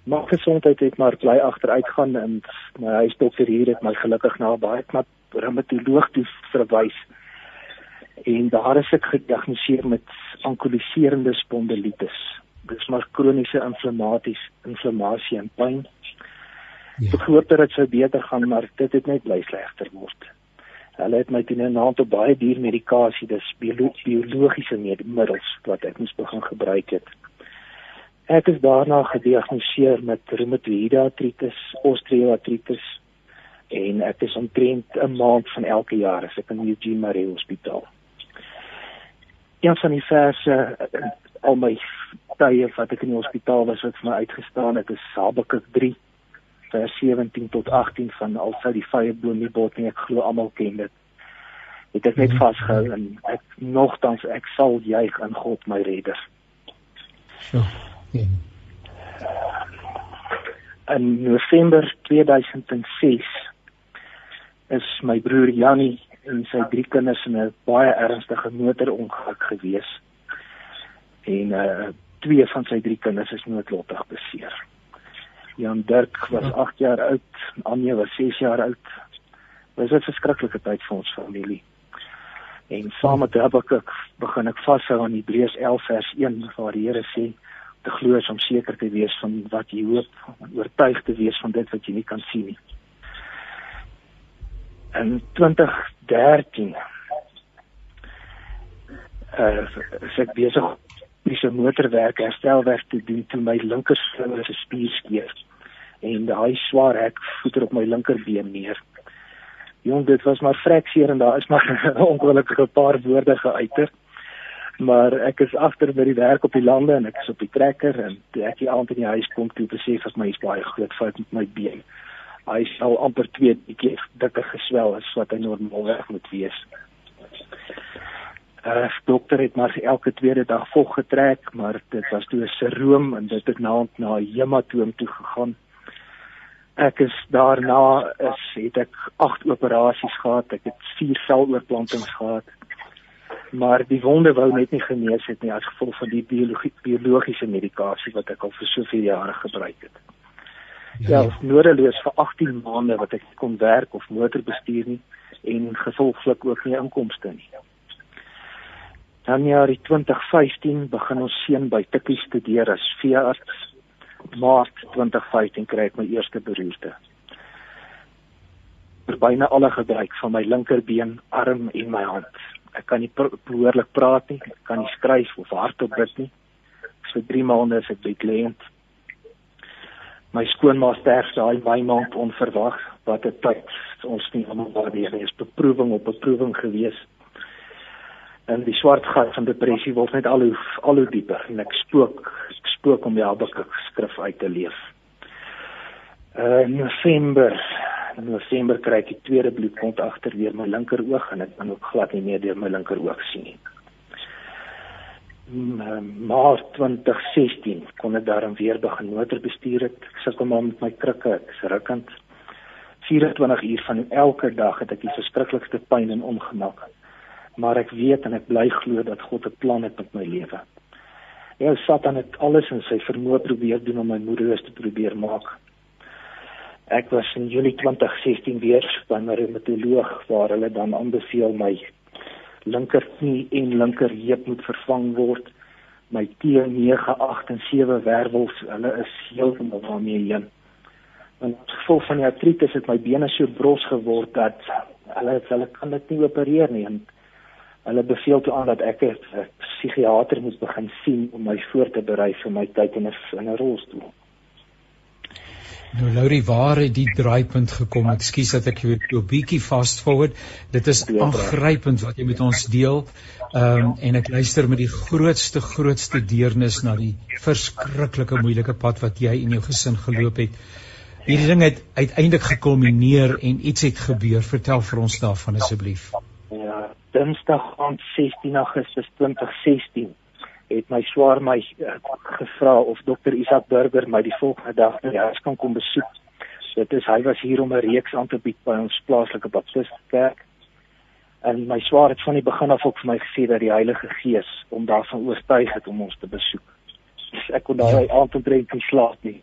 Maar gesondheid het maar bly agteruitgaan en my huisdokter hier het my gelukkig na baie knap reumatoloog toe verwys en daar is ek gediagnoseer met ankoliserende spondilitis. Dit is maar kroniese inflammaties, inflammasie en pyn. Ja. Ek hoop dat dit sou beter gaan, maar dit het net bly slegter word. Hulle het my teen 'n aantal baie duur medikasie, dis biologiese middels wat ek moes begin gebruik het. Ek is daarna gediagnoseer met reumatoïde artritis, osteoartritis en ek is omtrent 'n maand van elke jaar as ek in Eugene Marais Hospitaal. Een van die verse al my tye wat ek in die hospitaal was wat vir my uitgestaan het is Habakuk 3 vers 17 tot 18 van al sy die vye bloem nie bot nie ek glo almal ken dit het ek net mhm. vasgehou en ek nogtans ek sal juig in God my redder so ja in November 2006 is my broer Jannie en sy drie kinders in 'n baie ernstige motorongeluk gewees en uh twee van sy drie kinders is noodlottig beseer. Jan Dirk was 8 ja. jaar oud, Anje was 6 jaar oud. Dit was 'n verskriklike tyd vir ons familie. En saam met Habakuk begin ek vashou aan Hebreërs 11 vers 1 waar die Here sê te glo om seker te wees van wat jy hoop, oortuig te wees van dit wat jy nie kan sien nie. In 2013 uh ek besig dis 'n motorwerk herstelwerk te doen toe my linker skouer se spier skeef en daai swaar hek voeter op my linkerbeen neer. Jong, dit was maar frekseer en daar is maar ongelukkige paar woorde geuiter. Maar ek is agter by die werk op die lande en ek is op die trekker en toe ek die aand in die huis kom toe besef ek my is baie groot fout met my been. Hy sal amper 2 bietjie dikker geswel as wat hy normaalweg moet wees uh, dokter het maar elke tweede dag vog getrek, maar dit was toe 'n seroom en dit het na na 'n hematoom toe gegaan. Ek is daarna is het ek 8 operasies gehad, ek het 4 seloorplantings gehad. Maar die wonde wou net nie genees het nie as gevolg van die biologie, biologiese medikasie wat ek al vir soveel jare gebruik het. Ja, ja nodeloos vir 18 maande wat ek kon werk of motor bestuur nie en gevolglik ook nie inkomste nie. Januarie 2015 begin ons seun by Tikkie studeer as veearts. Maart 2015 kry ek my eerste beroerte. Vir byna alle gebruik van my linkerbeen, arm en my hand. Ek kan nie behoorlik praat nie, ek kan nie skryf of hardop bid nie. Vir 3 maande is ek bedlend. My skoonma sterf daai my maand onverwag wat 'n tyd ons nie almal waardeer nie. Is beproewing op beproewing geweest en die swart gat van depressie word net al hoe al hoe dieper en ek spook ek spook om die Habakuk skrif uit te leef. Uh November in November kry ek die tweede bloedkont agter weer my linker oog en ek kan ook glad nie meer deur my linker oog sien nie. Maart 2016 kon ek daarin weer begin motor bestuur het. Ek sukkel maar met my krikke, ek is rukkend. 24 uur van elke dag het ek die verskriklikste pyn en ongemak maar ek weet en ek bly glo dat God 'n plan het met my lewe. Ja, Satan het alles in sy vermoë probeer doen om my moederus te probeer maak. Ek was in Julie 2016 weer by 'n reumatoloog waar hulle dan aanbeveel my linkerknie en linkerheup moet vervang word. My T9, 8 en 7 wervels, hulle is heeltemal daarmee heen. En gevolg van die artritis het my bene so bros geword dat hulle hulle kan dit nie opereer nie en hulle beveel toe aan dat ek 'n psigiater moet begin sien om my voor te berei vir my tyd in 'n in 'n rolstoel. Nou Laurie, waar het die draaipunt gekom? Ekskuus dat ek jou 'n bietjie fast forward. Dit is aangrypend wat jy met ons deel. Ehm um, en ek luister met die grootste grootste deernis na die verskriklike moeilike pad wat jy en jou gesin geloop het. Hierdie ding het uiteindelik gekulmineer en iets het gebeur. Vertel vir ons daarvan asseblief. Ja, Dinsdag aan 16 Augustus 2016 het my swaar my uh, gevra of dokter Isak Burger my die volgende dag in die huis kan kom besoek. So dit is hy was hier om 'n reeks aan te bied by ons plaaslike baptiste kerk. En my swaar het van die begin af ook vir my gesê dat die Heilige Gees hom daarvan oortuig het om ons te besoek. So ek kon daai ja. aand omtrent nie slaap nie.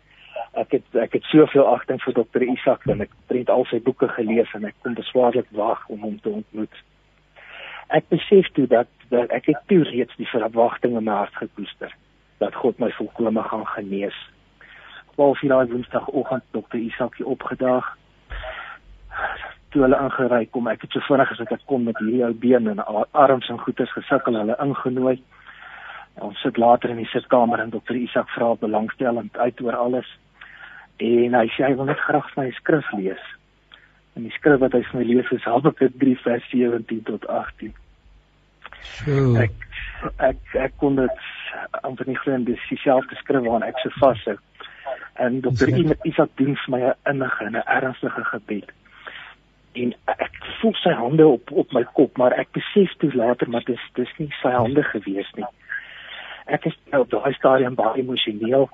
Ek het ek het soveel agting vir dokter Isak en ek het al sy boeke gelees en ek kon beswaarlik wag om hom te ontmoet ek besef toe dat, dat ek het toe reeds die verwagting in my hart gekoester dat God my volkome gaan genees. Waar vir daai Woensdagoggend dokter Isakie opgedaag. toe hulle ingery kom, ek het so vinnig as ek kon met hierdie ou been en arms en goeters gesukkel, hulle ingenooi. Ons sit later in die sitkamer en dokter Isak vra belangstellend uit oor alles. En hy sê hy wil net graag my skrif lees. En die skrif wat hy vir my lees is Habakuk 3 vers 17 tot 18. So. Ek ek ek kon dit amper nie glo dis dieselfde skrif waaraan ek so vashou. En dokter Isak doen vir my 'n innige en 'n ernstige gebed en ek voel sy hande op op my kop maar ek besef toe later maar dis dis nie sy hande gewees nie ek is nou op daai stadium baie emosioneel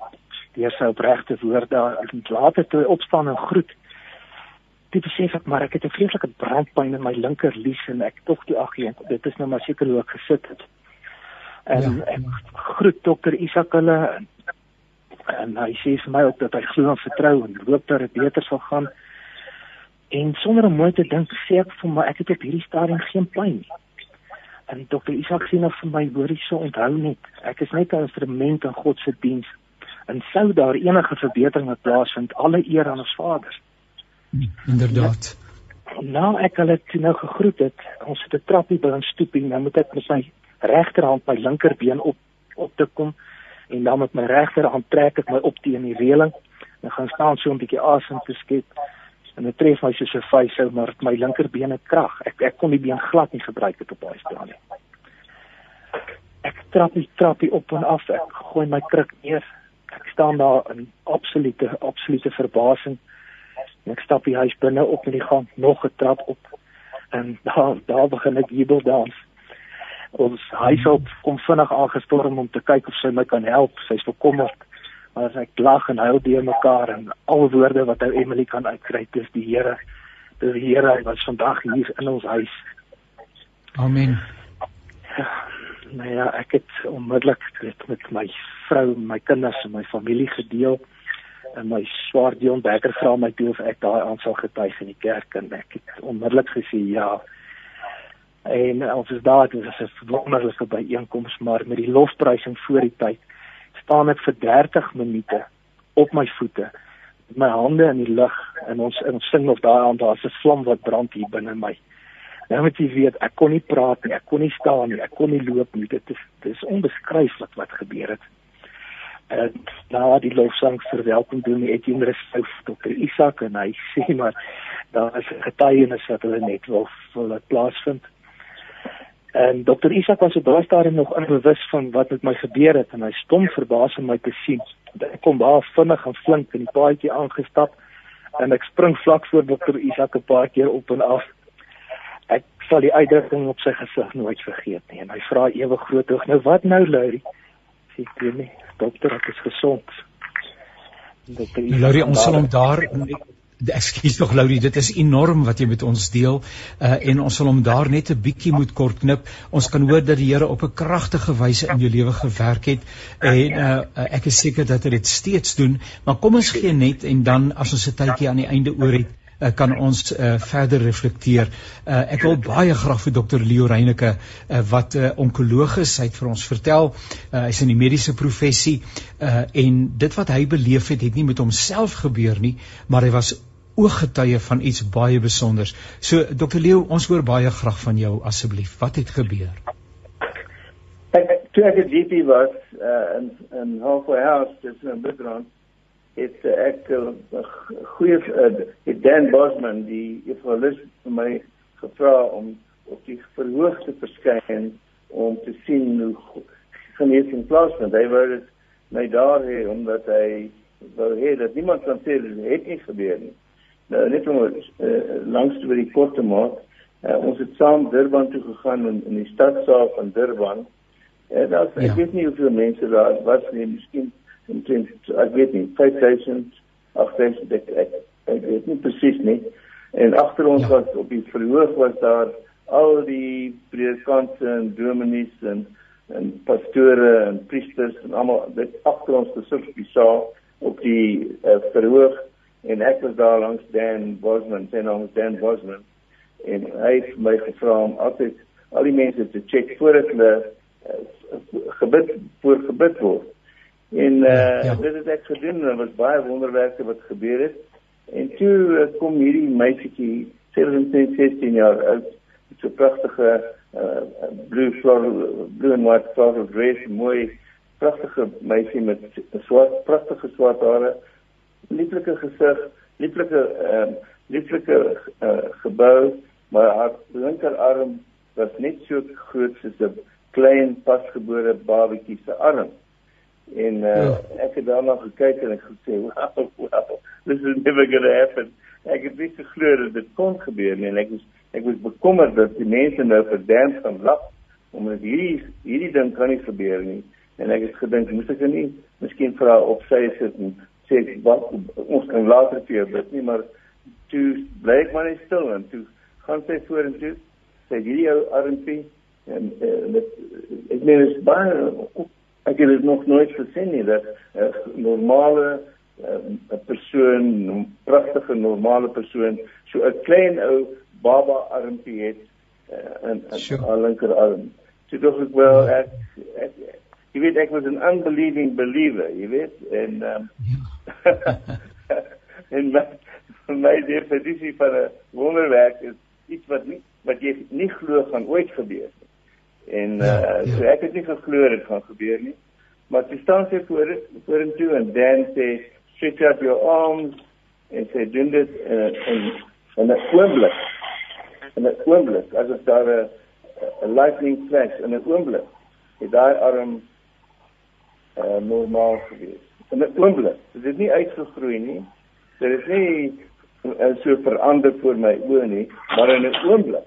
deur sy opregte woorde en later toe opstaan en groet dit besef ek maar ek het 'n vreeslike brandpyn in my linker lies en ek tog die ag nee dit is nou maar seker hoe ek gesit het en ja. ek groet dokter Isak hulle en, en hy sê vir my ook dat hy glo en vertrou en hoop dat dit beter sal gaan En sonder om mooi te dink, sê ek vir my ek het op hierdie stadium geen pyn nie. En dokter Isak sê nog vir my hoor hierso onthou net, ek is net 'n instrument in God se diens. En sou daar enige verbetering plaasvind, alle eer aan ons Vader. Inderdaad. Nou ek het dit nou gegroet het. Ons het 'n trappie by ons stoepie, nou moet ek met my regterhand my linkerbeen op op te kom en dan met my regterhand trek ek my op teen die reëling. Dan gaan staan so 'n bietjie asem te skep en dit tref my soos 'n vyshou maar my linkerbeen het krag. Ek ek kon die been glad nie gebruik het op daai staan nie. Ek trap die trappie op en af. Ek gooi my kruk neer. Ek staan daar in absolute absolute verbasing. En ek stap die huis binne op in die gang, nog 'n trap op. En daar daar begin ek jubel dans. Ons huishulp kom vinnig aangestorm om te kyk of sy my kan help. Sy's bekommerd as ek lag en huil deur mekaar en al woorde wat ou Emily kan uitkry dis die Here dis die Here wat vandag hier in ons huis Amen ja, nou ja ek het onmiddellik met, met my vrou my kinders en my familie gedeel en my swaar Dion Becker vra my toe of ek daai aan sal getuig in die kerk en ek het onmiddellik gesê ja en ons is daar dit was 'n wonderlike byeenkoms maar met die lofprysing voor die tyd staan ek vir 30 minute op my voete met my hande in die lug en ons ons sing nog daai aan daar's 'n vlam wat brand hier binne my. Nou moet jy weet, ek kon nie praat nie, ek kon nie staan nie, ek kon nie loop nie. Dit is dit is onbeskryflik wat gebeur het. En nou die lofsang verwelkom doen die Etienne Rousseau tot Isak en hy sê maar daar is 'n getuienis wat hulle net wil wil plaasvind. En dokter Isak was op daai stadium nog onbewus van wat met my gebeur het en hy stom verbaas om my te sien. Ek kom baie vinnig en flink in die paadjie aangestap en ek spring vlak voor dokter Isak 'n paar keer op en af. Ek sal die uitdrukking op sy gesig nooit vergeet nie en hy vra ewe groot hoog nou wat nou Laurie? Sê ek weet nie, dokter ek is gesond. Laurie ons sal hom daar Ekskuus tog Laurie, dit is enorm wat jy met ons deel uh, en ons sal hom daar net 'n bietjie moet kort knip. Ons kan hoor dat die Here op 'n kragtige wyse in jou lewe gewerk het en uh, ek is seker dat hy dit steeds doen, maar kom ons gee net en dan as ons 'n tydjie aan die einde oor het uh, kan ons uh, verder reflekteer. Uh, ek wil baie graag vir dokter Leo Reyneke uh, wat 'n uh, onkoloog is, hy het vir ons vertel, uh, hy's in die mediese professie uh, en dit wat hy beleef het, het nie met homself gebeur nie, maar hy was ooggetuie van iets baie besonders. So dokter Leo, ons hoor baie graag van jou asseblief. Wat het gebeur? Ek toe ek die was uh, in in House, dis in Bidrand het uh, ek 'n uh, goeie uh, het Dan Bosman die evangelis vir my gevra om op die verhoog te verskyn om te sien hoe genesing plaasvind. Hy wou dit my daar hê omdat hy wou hê dat niemand kan sê dit het nie gebeur nie. Nou net om uh, langs oor die kort te maak, uh, ons het saam Durban toe gegaan in in die stadsaal van Durban. En daar ja. ek weet nie hoeveel mense daar was nie, miskien omtrent ek weet nie 5000 8000 ek, ek, ek weet nie presies nie. En agter ons ja. was op die verhoog was daar al die predikante en dominees en en pastore en priesters en almal dit agter ons gesit op die saal op die uh, verhoog. En ek was daar langs Dan Bosman sy naam is Dan Bosman. En hy het my gevra om altyd al die mense te check voordat hulle uh, gebid voor gebid word En uh ja. dit het ek gedoen en was baie wonderwerke wat gebeur het. En toe uh, kom hierdie meisietjie 17 jaar oud met so pragtige uh, blue floral blue and white floral dress mooi pragtige meisie met swart pragtige swart hare lieflike gesig lieflike ehm uh, lieflike uh, gebou maar haar linkerarm was net so groot soos 'n klein pasgebore babatjie se arm en uh, ja. ek het daarna gekyk en ek gesê wow, wow this is never going to happen. Ek het nie geglo dat dit kon gebeur nie en ek was ek was bekommerd dat die mense nou verdamp gaan lag omdat hierdie hierdie ding kan nie gebeur nie. En ek het gedink moes ek nie miskien vra op sy sit en sê wat ons kan later vir jou bid nie maar toe bly ek maar net stil en toe gaan sy vorentoe. Sê hierdie ou armpie en uh, met ek meen is baie ek het dit nog nooit gesien nie dat 'n uh, normale uh, 'n persoon 'n pragtige normale persoon so 'n klein ou baba armpie het uh, in sure. haar linkerarm so dog ek wel ek, ek, ek jy weet ek was 'n unbelieving believer jy weet en um, en my, my definisie van 'n wonderwerk is iets wat nie wat jy nie glo gaan ooit gebeur nie. En uh ja, ja. so ek het nie geglo dit gaan gebeur nie. Maar jy staan sy voor voor en toe dan sê stretch out your arms en sê doen dit in in 'n oomblik. In 'n oomblik as dit daar 'n 'n lightning flash in 'n oomblik. Het daai arm uh normaal gewees. In 'n oomblik. Dit het nie uitgegroei nie. Dit is nie uh, so verander voor my oë nie, maar in 'n oomblik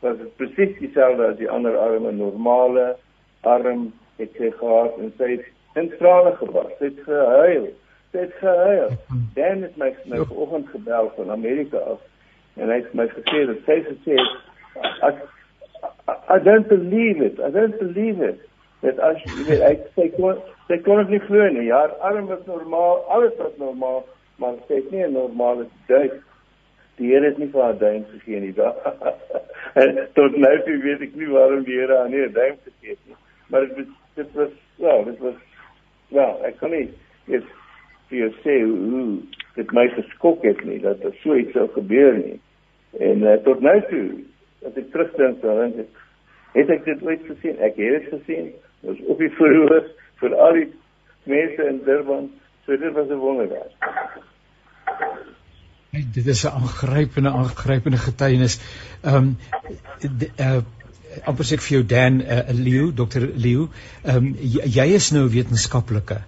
was dit presies dieselfde as die ander arme normale arm het sy gehad en sy het in trane gebars. Sy het gehuil. Sy het gehuil. Dan het my my vanoggend gebel van Amerika af en hy het my gesê dat sy gesê het I don't believe it. I don't believe it. Dit as jy weet ek sê kon sy kon dit nie glo nie. Haar arm was normaal, alles was normaal, maar het nie 'n normale duik die Here het nie vir haar duim gegee nie. Tot nou toe weet ek nie waarom die Here haar nie 'n duim gegee het nie. Maar dit was dit was ja, dit was ja, ek kan nie dit vir jou sê hoe dit my geskok het nie dat dit so iets sou gebeur nie. En uh, tot nou toe as ek terugdink dan het, het ek dit ooit gesien. Ek het dit gesien. Dit was op die verhoor vir al die mense in Durban. So dit was 'n wonderwerk. Hey, dit is 'n aangrypende aangrypende getuienis. Ehm um, uh amper sê ek vir jou Dan uh, Leo, Dr. Leo, ehm um, jy is nou wetenskaplike.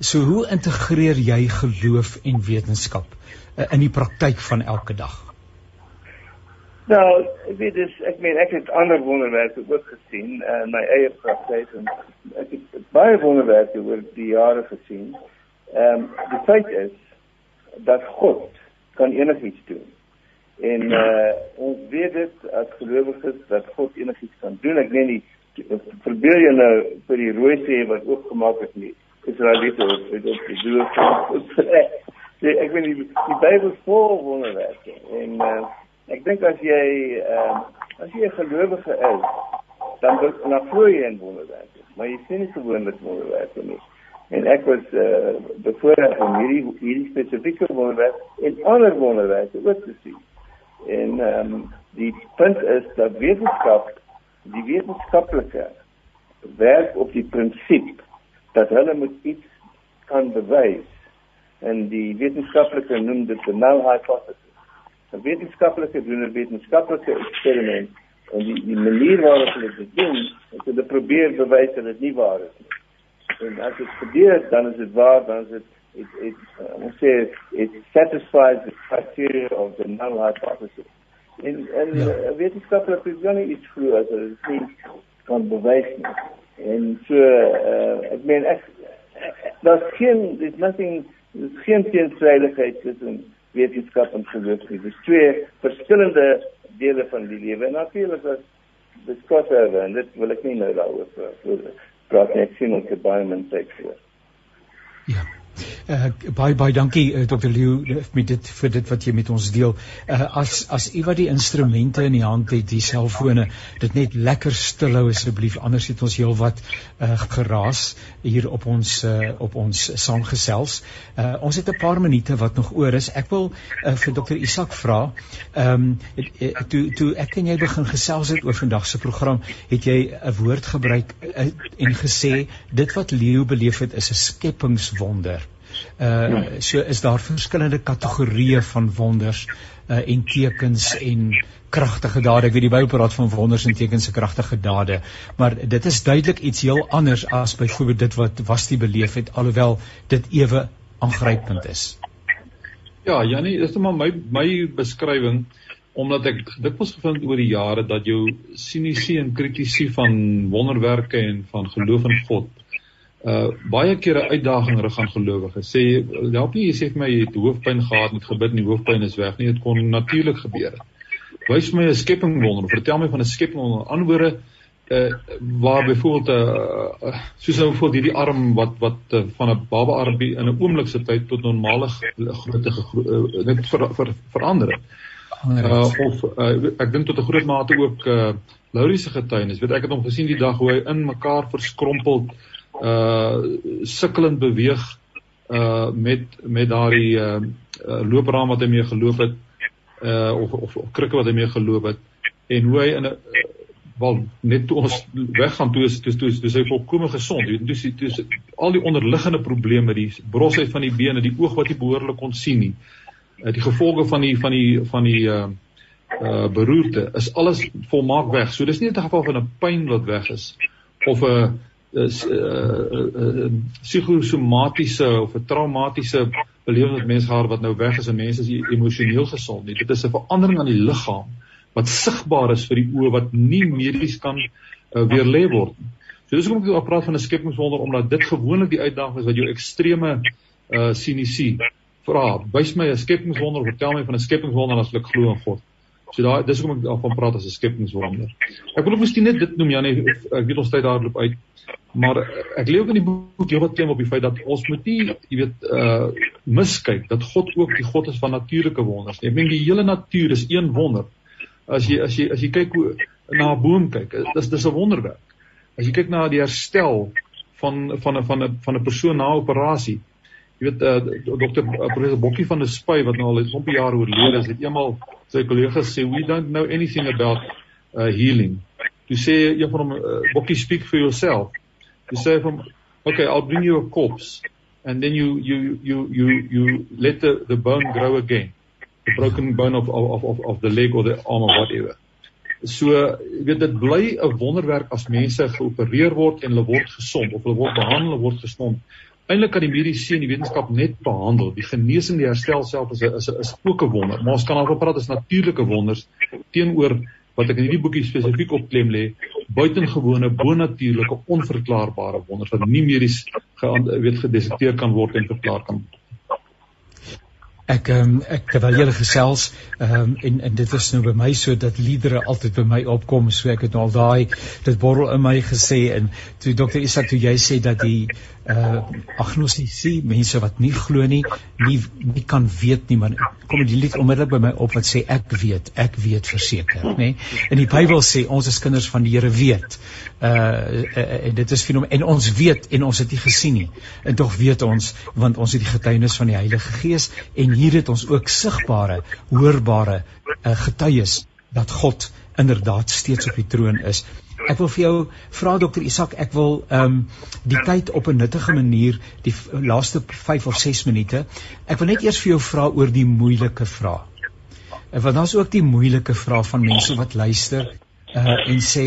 So hoe integreer jy geloof en wetenskap uh, in die praktyk van elke dag? Nou, ek weet dis ek meen ek het ander wonderwerke ook gesien in uh, my eie praktyk en ek het baie wonderwerke oor die jare gesien. Ehm um, die feit is dat God kan enigiets doen. En uh ons weet dit as gelowiges dat God enigiets kan doen. Ek meen die verbeel jy nou vir die rooi see wat oopgemaak het nie. Israeliete het dit op die doel. ek weet die, die Bybel is vol wonderwerke en uh ek dink as jy uh as jy 'n gelowige is, dan dan glo jy in wonderwerke. Maar jy sien nie gewoonlik wonderwerke nie en ek was uh, bevoorreg om hierdie hierdie spesifieke wonderwerk en ander wonderwerke ook te sien. En ehm um, die punt is dat wetenskap die wetenskaplike werk op die prinsip dat hulle moet iets kan bewys en die wetenskaplike noem dit die null hypothesis. 'n Wetenskaplike doen 'n wetenskaplike eksperiment en die die manier waarop hulle dit doen, is hulle probeer bewys dat dit nie waar is nie en as dit gebeur dan is dit waar dan is dit it it uh, ons sê it satisfies the criteria of the null hypothesis en en ja. uh, wetenskaplik is dan iets glo as dit nie kan bewys nie en so uh, ek meen ek daar's geen there's nothing there's geen teenstrydigheid tussen wetenskap en geloof nie dis twee verskillende dele van die lewe en natuurlik as discuss oor en dit wil ek nie nou daaroor praat nie. Ek sien ons het baie min tyd voor. Ja. Uh, baie baie dankie Dr. Leo met dit vir dit wat jy met ons deel. Uh, as as u wat die instrumente in die hand het, die selfone, dit net lekker stil hou asseblief anders het ons heelwat uh, geraas hier op ons uh, op ons saamgesels. Uh, ons het 'n paar minute wat nog oor is. Ek wil uh, vir Dr. Isak vra. Ehm um, toe toe ek en jy begin gesels het oor vandag se program, het jy 'n woord gebruik uh, en gesê dit wat Leo beleef het is 'n skepingswonder. Uh so is daar verskillende kategorieë van wonders uh en tekens en kragtige dade. Ek weet die Bybel praat van wonders en tekens en kragtige dade, maar dit is duidelik iets heel anders as byvoorbeeld dit wat was die beleef het alhoewel dit ewe aangrypend is. Ja, Janie, dis maar my my beskrywing omdat ek dikwels gevind oor die jare dat jou sinisie en kritisie van wonderwerke en van geloof in God uh baie kere uitdaging rig aan gelowiges. Sê help nie jy sê vir my jy het hoofpyn gehad met gebid en die hoofpyn is weg nie. Dit kon natuurlik gebeur. Wys my 'n skepping wonder. Vertel my van 'n skepping wonder. Antwoorde uh waar byvoorbeeld 'n uh, uh, soos nou byvoorbeeld hierdie arm wat wat uh, van 'n baba arm in 'n oomblik se tyd tot normale grootte uh, net ver, ver, verander het. Uh, of uh, ek dink tot 'n groot mate ook uh Laurie se getuienis. Weet ek het hom gesien die dag hoe hy in mekaar verskrompel uh sukkelend beweeg uh met met daardie uh, uh loopraam wat hy mee geloop het uh of of, of krikke wat hy mee geloop het en hoe hy in 'n uh, wel net toe ons weggaan toe is toe toe is hy volkome gesond. Weet jy toe is al die onderliggende probleme die brosheid van die bene die oog wat nie behoorlik kon sien nie uh, die gevolge van die van die van die uh uh beroerte is alles volmaak weg. So dis nie 'n geval van 'n pyn wat weg is of 'n is 'n uh, uh, uh, psigosomatiese of 'n traumatiese belewing wat mense gehad wat nou weg is en mense is emosioneel gesond nie. Dit is 'n verandering aan die liggaam wat sigbaar is vir die oë wat nie medies kan uh, weer lê word nie. So dis hoekom ek praat van 'n skepingswonder omdat dit gewoonlik die uitdaging is wat jou ekstreme uh sinisie vra. Wys my 'n skepingswonder, vertel my van 'n skepingswonder as ek glo in God. So daai dis hoekom ek daarvan praat as 'n skepingswonder. Ek wil ook miskien net dit noem Janie, ek weet ons tyd daarloop uit. Maar ek lees ook in die boek jy wat klem op die feit dat ons moet nie, jy weet, uh miskyk dat God ook die God is van natuurlike wonders. Ek meen die hele natuur is een wonder. As jy as jy as jy kyk hoe na 'n boom kyk, dis dis 'n wonderwerk. As jy kyk na die herstel van van 'n van 'n van 'n persoon na operasie. Jy weet uh dokter uh, professor Bokkie van der Spy wat nou al 'n klompie jare oorlede is, het eenmal sy kollegas sê we don't know anything about uh healing. Jy sê een van hom uh, Bokkie speak for yourself. You say from, okay, I'll bring you a corpse, and then you you you you you let the the bone grow again, the broken bone of of of of the leg or the arm or whatever. So, jy weet dit bly 'n wonderwerk as mense geopereer word en hulle word gesond of hulle word behandel word gesond. Eintlik kan die mediese en die wetenskap net behandel. Die genesing, die herstel self is 'n is 'n is ook 'n wonder. Maar ons kan al praat as natuurlike wonders teenoor wat ek in hierdie boekie spesifiek op klem lê, buitengewone bonatuurlike onverklaarbare wonders wat nie medies weet gedetekteer kan word en verklaar kan word. Ek um, ek terwyl julle gesels um, en en dit is nou by my so dat liedere altyd by my opkom so ek het nou al daai dit borrel in my gesê en toe dokter Isak toe jy sê dat die uh agnostiese mense wat nie glo nie nie nie kan weet nie maar kom die lied onmiddellik by my op wat sê ek weet ek weet verseker nê? En die Bybel sê ons is kinders van die Here weet. Uh, uh en dit is fenomen en ons weet en ons het nie gesien nie. En tog weet ons want ons het die getuienis van die Heilige Gees en hier het ons ook sigbare hoorbare uh, getuies dat God inderdaad steeds op die troon is Ek wil vir jou vra dokter Isak, ek wil ehm um, die tyd op 'n nuttige manier die laaste 5 of 6 minute. Ek wil net eers vir jou vra oor die moeilike vrae. En want daar's ook die moeilike vrae van mense wat luister uh en sê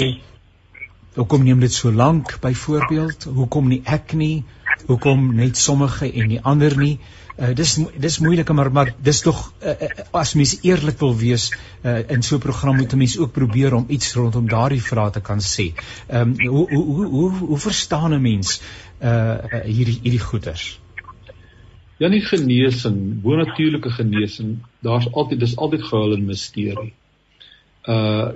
hoekom neem dit so lank byvoorbeeld? Hoekom nie ek nie? Hoekom net sommige en nie ander nie? Uh, dis dis moeilike maar maar dis tog uh, as mens eerlik wil wees uh, in so 'n program moet 'n mens ook probeer om iets rondom daardie vrae te kan sê. Ehm um, hoe, hoe hoe hoe hoe verstaan 'n mens uh hierdie hierdie goeters? Ja nie genesing, bonatuurlike genesing, daar's altyd dis altyd gehul in misterie. Uh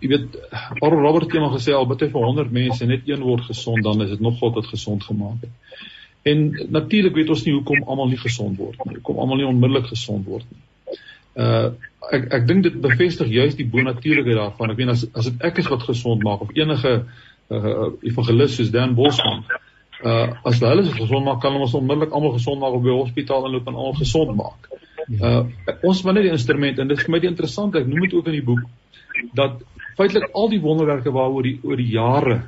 jy weet Paul Robert het eendag gesê al bid hy vir 100 mense net een word gesond dan is dit nog God wat gesond gemaak het. En natuurlik weet ons nie hoekom almal nie gesond word nie. Hoekom almal nie onmiddellik gesond word nie. Uh ek ek dink dit bevestig juist die bonatuurlikheid daarvan. Ek weet as as dit ek is wat gesond maak of enige uh evangelis soos Dan Bosman uh as hulle se gesond maak kan ons onmiddellik almal gesond maak op die hospitaal en loop en almal gesond maak. Uh ons moet net die instrument en dit is vir my die interessant ek noem dit ook in die boek dat feitelik al die wonderwerke waaroor die oor die jare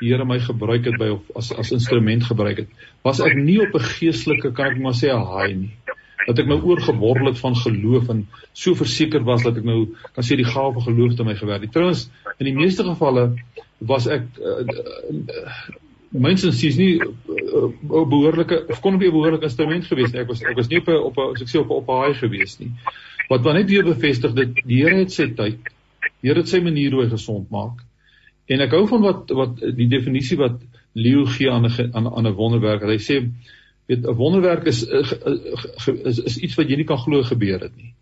die Here my gebruik het by of as as instrument gebruik het, was ek nie op 'n geestelike kan ek maar sê high nie. Dat ek nou oorgeborrel het van geloof en so verseker was dat ek nou kan sê die gawe van geloof te my gewerk het. Trouwens, in die meeste gevalle was ek uh, uh, mynsins sies nie 'n uh, behoorlike of kon nie 'n behoorlike instrument gewees nie. Ek was ek was nie op 'n op 'n ek sê op 'n op 'n high gewees nie. Wat wat net weer bevestig dat die Here het sy tyd. Die Here het sy manier hoe hy gesond maak. En ek hou van wat wat die definisie wat Leo gee aan 'n aan aan 'n wonderwerk. Hy sê weet 'n wonderwerk is, is is iets wat jy nie kan glo gebeur het nie.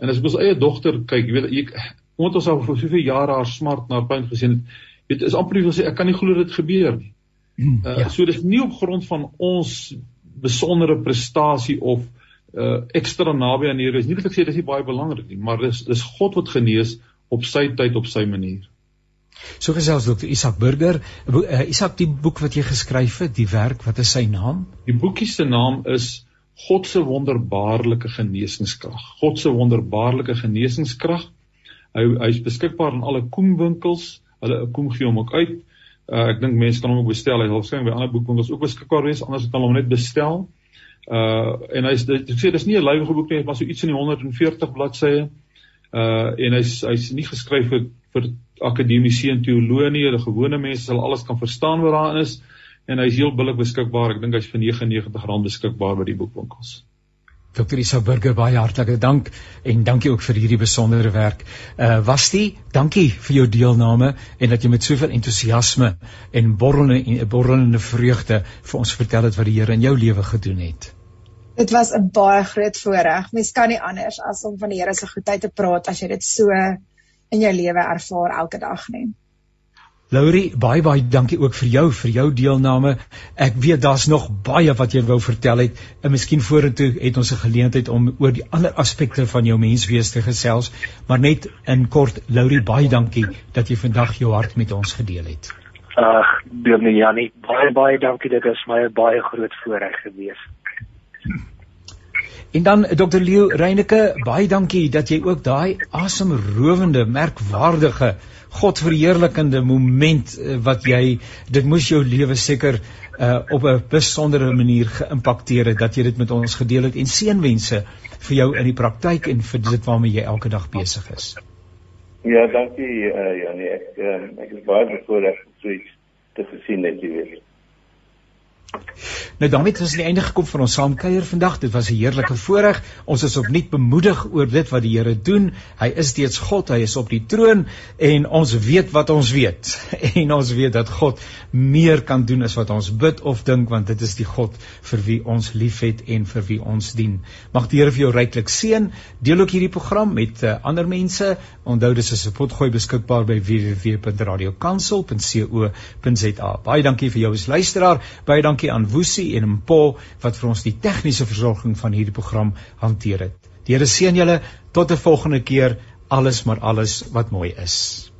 En as ek ons eie dogter kyk, jy weet ek omdat ons al vir soveel jare haar smart na punt gesien het, weet is amper wil sê ek kan nie glo dit gebeur nie. Uh, ja. So dis nie op grond van ons besondere prestasie of uh ekstra naby aan hier is. Nie dat ek sê dis nie baie belangrik nie, maar dis dis God wat genees op sy tyd op sy manier. So gesels dokter Isak Burger, uh, Isak die boek wat jy geskryf het, die werk, wat is sy naam? Die boekie se naam is God se wonderbaarlike genesingskrag. God se wonderbaarlike genesingskrag. Hy hy's beskikbaar in alle koemwinkels. Hulle koem gee hom ook uit. Uh, ek dink mense kan hom ook bestel. Hy sal waarskynlik by ander boekwinkels ook beskikbaar wees, anders kan hulle hom net bestel. Uh en hy's dit sê dis nie 'n lywige boek nie, maar so iets in die 140 bladsye. Uh en hy's hy's nie geskryf vir vir akademiese en teoloë nie, hulle gewone mense sal alles kan verstaan wat daarin is en hy is heel billik beskikbaar. Ek dink hy's vir R99 beskikbaar by die boekwinkels. Dr. Isa Burger, baie hartlike dank en dankie ook vir hierdie besondere werk. Uh was dit? Dankie vir jou deelname en dat jy met soveel entoesiasme en borrelende en borrelende vreugde vir ons vertel het wat die Here in jou lewe gedoen het. Dit was 'n baie groot voorreg. Mens kan nie anders as om van die Here se goedheid te praat as jy dit so in jou lewe ervaar elke dag nie. Laurie, baie baie dankie ook vir jou vir jou deelname. Ek weet daar's nog baie wat jy wou vertel het en miskien vorentoe het ons 'n geleentheid om oor die ander aspekte van jou menswees te gesels, maar net in kort, Laurie, baie dankie dat jy vandag jou hart met ons gedeel het. Ag, Dominee Janie, baie baie dankie. Dit is my 'n baie groot voorreg gewees. En dan Dr. Leo Reyneke, baie dankie dat jy ook daai asemrowende, merkwaardige, godverheerlikende moment eh, wat jy dit moes jou lewe seker uh, op 'n besondere manier geïmpakteer het dat jy dit met ons gedeel het en seënwense vir jou in die praktyk en vir dit waarmee jy elke dag besig is. Ja, dankie uh, Janie. Ek uh, ek is baie bevoorreg om so iets te sien net weet. Nou daarmee het ons aan die einde gekom van ons saamkuier vandag. Dit was 'n heerlike voorreg. Ons is opnuut bemoedig oor dit wat die Here doen. Hy is steeds God. Hy is op die troon en ons weet wat ons weet. En ons weet dat God meer kan doen as wat ons bid of dink want dit is die God vir wie ons liefhet en vir wie ons dien. Mag die Here vir jou ryklik seën. Deel ook hierdie program met uh, ander mense. Onthou dis is 'n potgooi beskikbaar by www.radiokansel.co.za. Baie dankie vir jou as luisteraar. Baie dankie aan Woesie en Mpo wat vir ons die tegniese versorging van hierdie program hanteer het. Die Here seën julle tot 'n volgende keer. Alles maar alles wat mooi is.